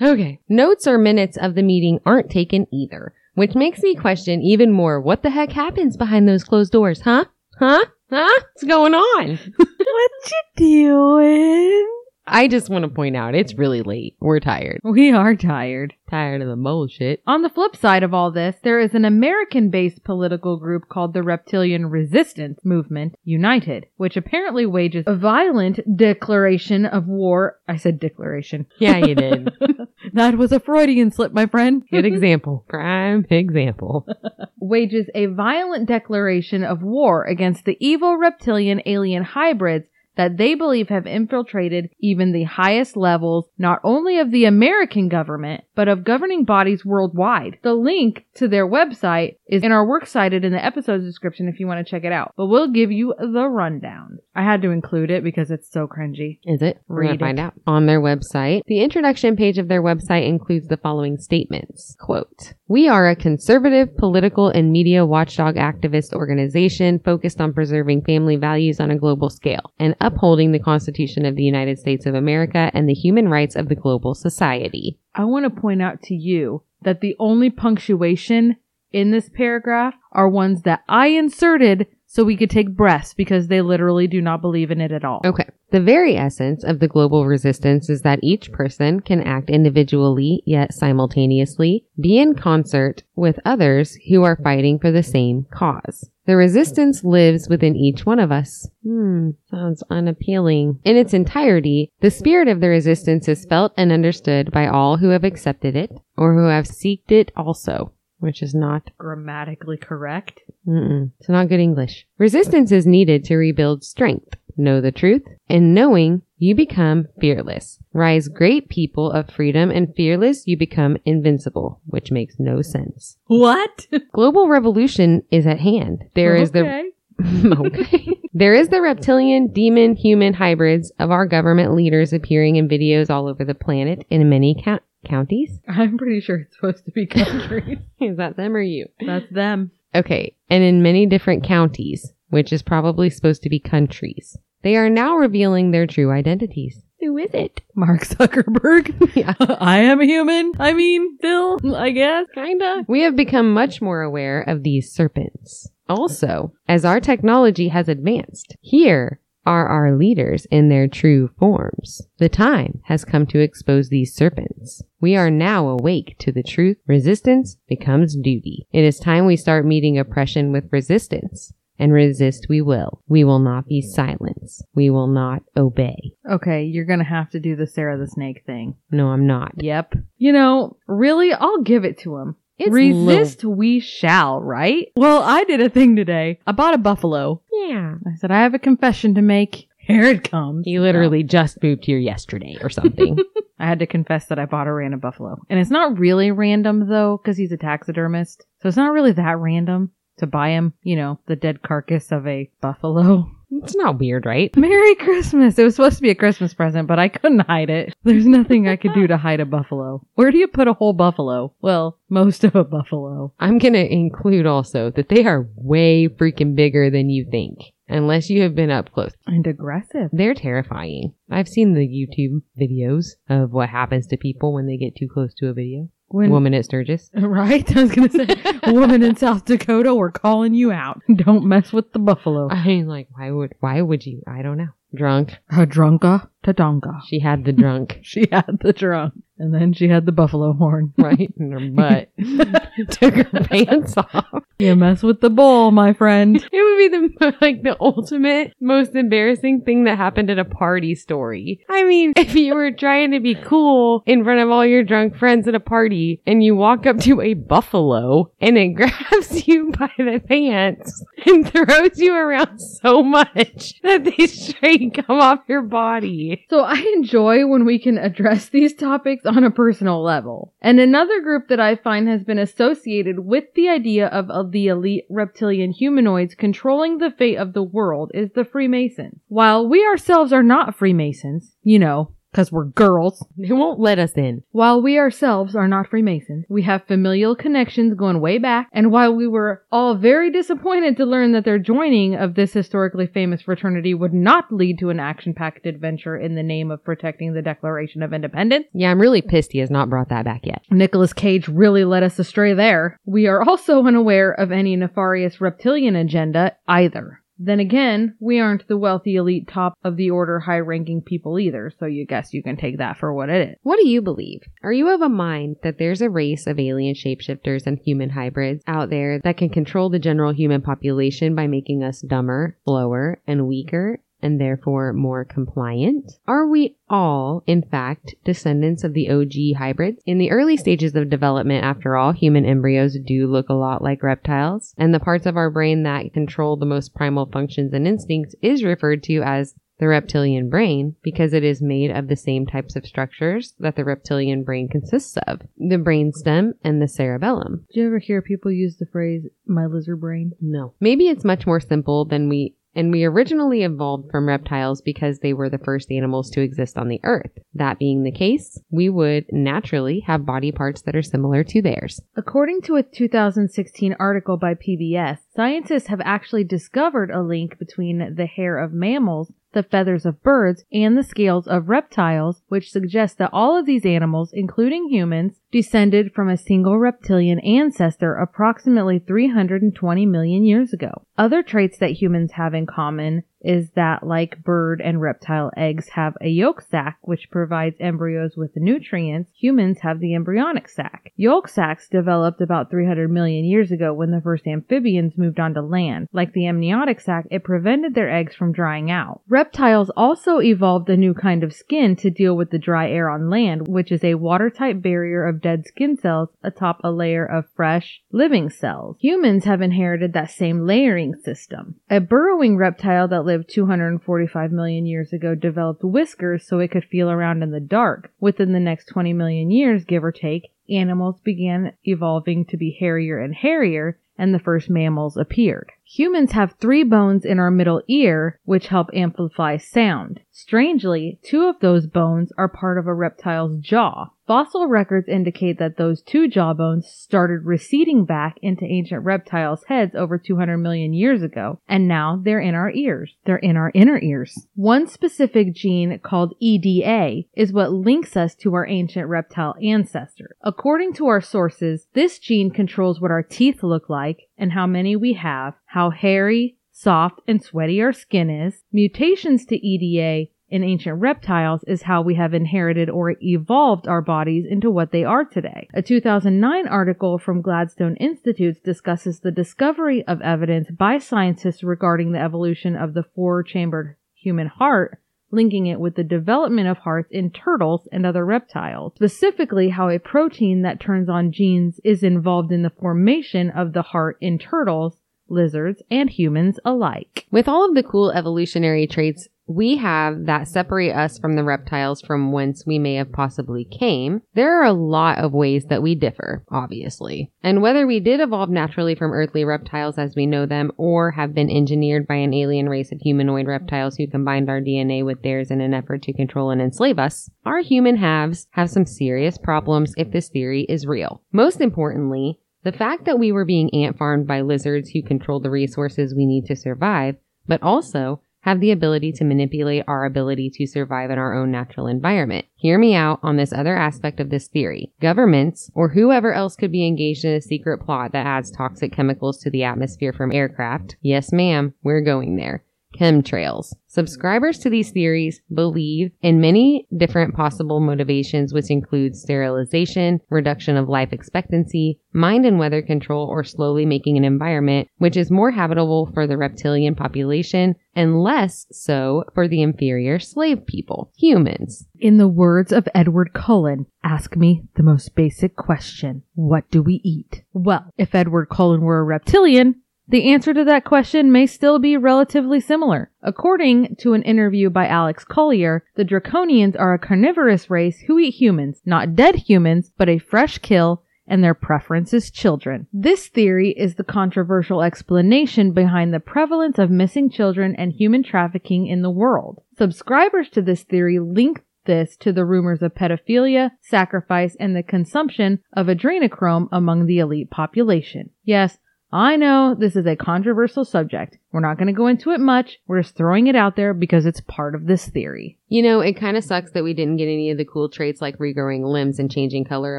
A: Okay. Notes or minutes of the meeting aren't taken either, which makes me question even more what the heck happens behind those closed doors, huh? Huh? Huh? What's going on? (laughs)
B: what you doing?
A: I just want to point out it's really late. We're tired.
B: We are tired.
A: Tired of the bullshit.
B: On the flip side of all this, there is an American based political group called the Reptilian Resistance Movement United, which apparently wages a violent declaration of war. I said declaration.
A: Yeah, you did. (laughs)
B: that was a Freudian slip, my friend. (laughs)
A: Good example. Prime example. (laughs)
B: wages a violent declaration of war against the evil reptilian alien hybrids that they believe have infiltrated even the highest levels not only of the American government, but of governing bodies worldwide. The link to their website is in our works cited in the episode description if you want to check it out. But we'll give you the rundown. I had to include it because it's so cringy.
A: Is it? We're
B: Read
A: gonna find out. On their website, the introduction page of their website includes the following statements. Quote, We are a conservative political and media watchdog activist organization focused on preserving family values on a global scale and upholding the Constitution of the United States of America and the human rights of the global society.
B: I want to point out to you that the only punctuation in this paragraph are ones that I inserted so we could take breaths because they literally do not believe in it at all.
A: Okay. The very essence of the global resistance is that each person can act individually yet simultaneously, be in concert with others who are fighting for the same cause. The resistance lives within each one of us. Hmm, sounds unappealing. In its entirety, the spirit of the resistance is felt and understood by all who have accepted it or who have seeked it also, which is not
B: Grammatically correct.
A: Mm-mm. It's not good English. Resistance is needed to rebuild strength. Know the truth. and knowing, you become fearless. Rise great people of freedom and fearless, you become invincible, which makes no sense.
B: What? (laughs)
A: Global revolution is at hand. There is the
B: Okay. (laughs)
A: okay. There is the reptilian, demon, human hybrids of our government leaders appearing in videos all over the planet in many count- counties.
B: I'm pretty sure it's supposed to be countries. (laughs)
A: Is that them or you?
B: That's them.
A: Okay, and in many different counties, which is probably supposed to be countries. They are now revealing their true identities. Who is it?
B: Mark Zuckerberg. (laughs) (laughs)
A: Yeah.
B: I am a human. I mean, Bill, I guess.
A: Kinda. We have become much more aware of these serpents. Also, as our technology has advanced, here are our leaders in their true forms. The time has come to expose these serpents. We are now awake to the truth. Resistance becomes duty. It is time we start meeting oppression with resistance. And resist we will. We will not be silenced. We will not obey.
B: Okay, you're gonna have to do the Sarah the Snake thing.
A: No, I'm not.
B: Yep. You know, really, I'll give it to him.
A: It's
B: Resist we shall, right? Well, I did a thing today. I bought a buffalo.
A: Yeah.
B: I said, I have a confession to make. Here it comes.
A: He literally just moved here yesterday or something. (laughs)
B: I had to confess that I bought a random buffalo. And it's not really random though, because he's a taxidermist. So it's not really that random to buy him, you know, the dead carcass of a buffalo.
A: it's not weird, right? (laughs)
B: Merry Christmas! It was supposed to be a Christmas present, but I couldn't hide it. (laughs) There's nothing I could do to hide a buffalo. Where do you put a whole buffalo? Well, most of a buffalo.
A: I'm going to include also that they are way freaking bigger than you think, unless you have been up close.
B: And aggressive.
A: They're terrifying. I've seen the YouTube videos of what happens to people when they get too close to a video.
B: When,
A: Woman at Sturgis. (laughs)
B: Right? I was gonna say, (laughs) woman in South Dakota, we're calling you out. Don't mess with the buffalo.
A: I mean, like, why would, why would you? I don't know. Drunk.
B: A drunka tadonka.
A: She had the drunk, (laughs)
B: She had the drunk. And then she had the buffalo horn. (laughs)
A: right? In her butt. (laughs) Took her pants off.
B: You mess with the bull, my friend.
A: It would be the like the ultimate most embarrassing thing that happened at a party story. I mean, if you were trying to be cool in front of all your drunk friends at a party and you walk up to a buffalo and it grabs you by the pants and throws you around so much that they straight come off your body. (laughs)
B: So I enjoy when we can address these topics on a personal level. And another group that I find has been associated with the idea of, of the elite reptilian humanoids controlling the fate of the world is the Freemasons. While we ourselves are not Freemasons, you know, because we're girls, (laughs)
A: They won't let us in.
B: while we ourselves are not Freemasons, we have familial connections going way back, and while we were all very disappointed to learn that their joining of this historically famous fraternity would not lead to an action-packed adventure in the name of protecting the Declaration of Independence,
A: Yeah, I'm really pissed he has not brought that back yet.
B: Nicolas Cage really led us astray there. We are also unaware of any nefarious reptilian agenda either. Then again, we aren't the wealthy elite top of the order high ranking people either, so you guess you can take that for what it is.
A: What do you believe? Are you of a mind that there's a race of alien shapeshifters and human hybrids out there that can control the general human population by making us dumber, slower, and weaker? And therefore more compliant? Are we all, in fact, descendants of the OG hybrids? In the early stages of development, after all, human embryos do look a lot like reptiles, and the parts of our brain that control the most primal functions and instincts is referred to as the reptilian brain because it is made of the same types of structures that the reptilian brain consists of the brainstem and the cerebellum.
B: Do you ever hear people use the phrase, my lizard brain?
A: No. Maybe it's much more simple than we and we originally evolved from reptiles because they were the first animals to exist on the earth. That being the case, we would naturally have body parts that are similar to theirs.
B: According to a 2016 article by PBS, scientists have actually discovered a link between the hair of mammals the feathers of birds, and the scales of reptiles, which suggests that all of these animals, including humans, descended from a single reptilian ancestor approximately 320 million years ago. Other traits that humans have in common is that like bird and reptile eggs have a yolk sac which provides embryos with the nutrients, humans have the embryonic sac. Yolk sacs developed about 300 million years ago when the first amphibians moved onto land. Like the amniotic sac, it prevented their eggs from drying out. Reptiles also evolved a new kind of skin to deal with the dry air on land, which is a watertight barrier of dead skin cells atop a layer of fresh, living cells. Humans have inherited that same layering system. A burrowing reptile that lived 245 million years ago developed whiskers so it could feel around in the dark. Within the next 20 million years, give or take, animals began evolving to be hairier and hairier, and the first mammals appeared. Humans have three bones in our middle ear, which help amplify sound. Strangely, two of those bones are part of a reptile's jaw. Fossil records indicate that those two jawbones started receding back into ancient reptiles' heads over 200 million years ago, and now they're in our ears. They're in our inner ears. One specific gene called EDA is what links us to our ancient reptile ancestor. According to our sources, this gene controls what our teeth look like and how many we have, how hairy, soft, and sweaty our skin is. Mutations to EDA in ancient reptiles is how we have inherited or evolved our bodies into what they are today. A 2009 article from Gladstone Institutes discusses the discovery of evidence by scientists regarding the evolution of the four chambered human heart linking it with the development of hearts in turtles and other reptiles. Specifically, how a protein that turns on genes is involved in the formation of the heart in turtles, lizards, and humans alike.
A: With all of the cool evolutionary traits we have that separate us from the reptiles from whence we may have possibly came, there are a lot of ways that we differ, obviously. And whether we did evolve naturally from earthly reptiles as we know them or have been engineered by an alien race of humanoid reptiles who combined our DNA with theirs in an effort to control and enslave us, our human halves have some serious problems if this theory is real. Most importantly, the fact that we were being ant farmed by lizards who control the resources we need to survive, but also have the ability to manipulate our ability to survive in our own natural environment. Hear me out on this other aspect of this theory. Governments, or whoever else could be engaged in a secret plot that adds toxic chemicals to the atmosphere from aircraft. Yes, ma'am, we're going there chemtrails. Subscribers to these theories believe in many different possible motivations, which include sterilization, reduction of life expectancy, mind and weather control, or slowly making an environment which is more habitable for the reptilian population and less so for the inferior slave people, humans.
B: In the words of Edward Cullen, ask me the most basic question. What do we eat? Well, if Edward Cullen were a reptilian, the answer to that question may still be relatively similar. According to an interview by Alex Collier, the Draconians are a carnivorous race who eat humans, not dead humans, but a fresh kill, and their preference is children. This theory is the controversial explanation behind the prevalence of missing children and human trafficking in the world. Subscribers to this theory link this to the rumors of pedophilia, sacrifice, and the consumption of adrenochrome among the elite population. Yes, I know this is a controversial subject. We're not going to go into it much. We're just throwing it out there because it's part of this theory.
A: You know, it kind of sucks that we didn't get any of the cool traits like regrowing limbs and changing color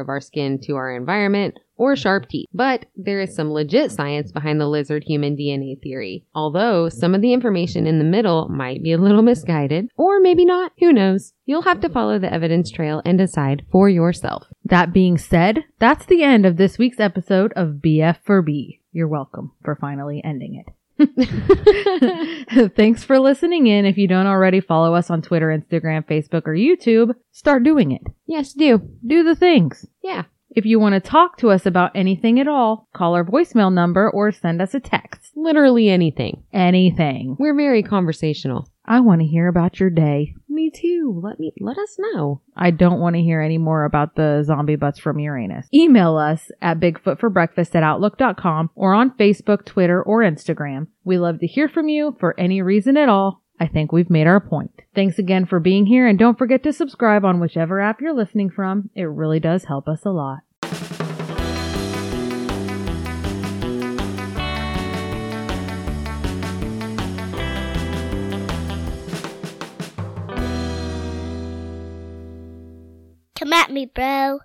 A: of our skin to our environment or sharp teeth. But there is some legit science behind the lizard human DNA theory. Although some of the information in the middle might be a little misguided, or maybe not, who knows? You'll have to follow the evidence trail and decide for yourself.
B: That being said, that's the end of this week's episode of BF for B. You're welcome for finally ending it. (laughs) Thanks for listening in. If you don't already follow us on Twitter, Instagram, Facebook, or YouTube, start doing it.
A: yes, do.
B: Do the things.
A: Yeah.
B: If you want to talk to us about anything at all, call our voicemail number or send us a text.
A: Literally anything.
B: Anything.
A: We're very conversational.
B: I want to hear about your day.
A: Me too. Let me let us know.
B: I don't want to hear any more about the zombie butts from Uranus. Email us at bigfootforbreakfast at outlook.com or on Facebook, Twitter, or Instagram. We love to hear from you for any reason at all. I think we've made our point. Thanks again for being here and don't forget to subscribe on whichever app you're listening from. It really does help us a lot.
F: Come at me, bro.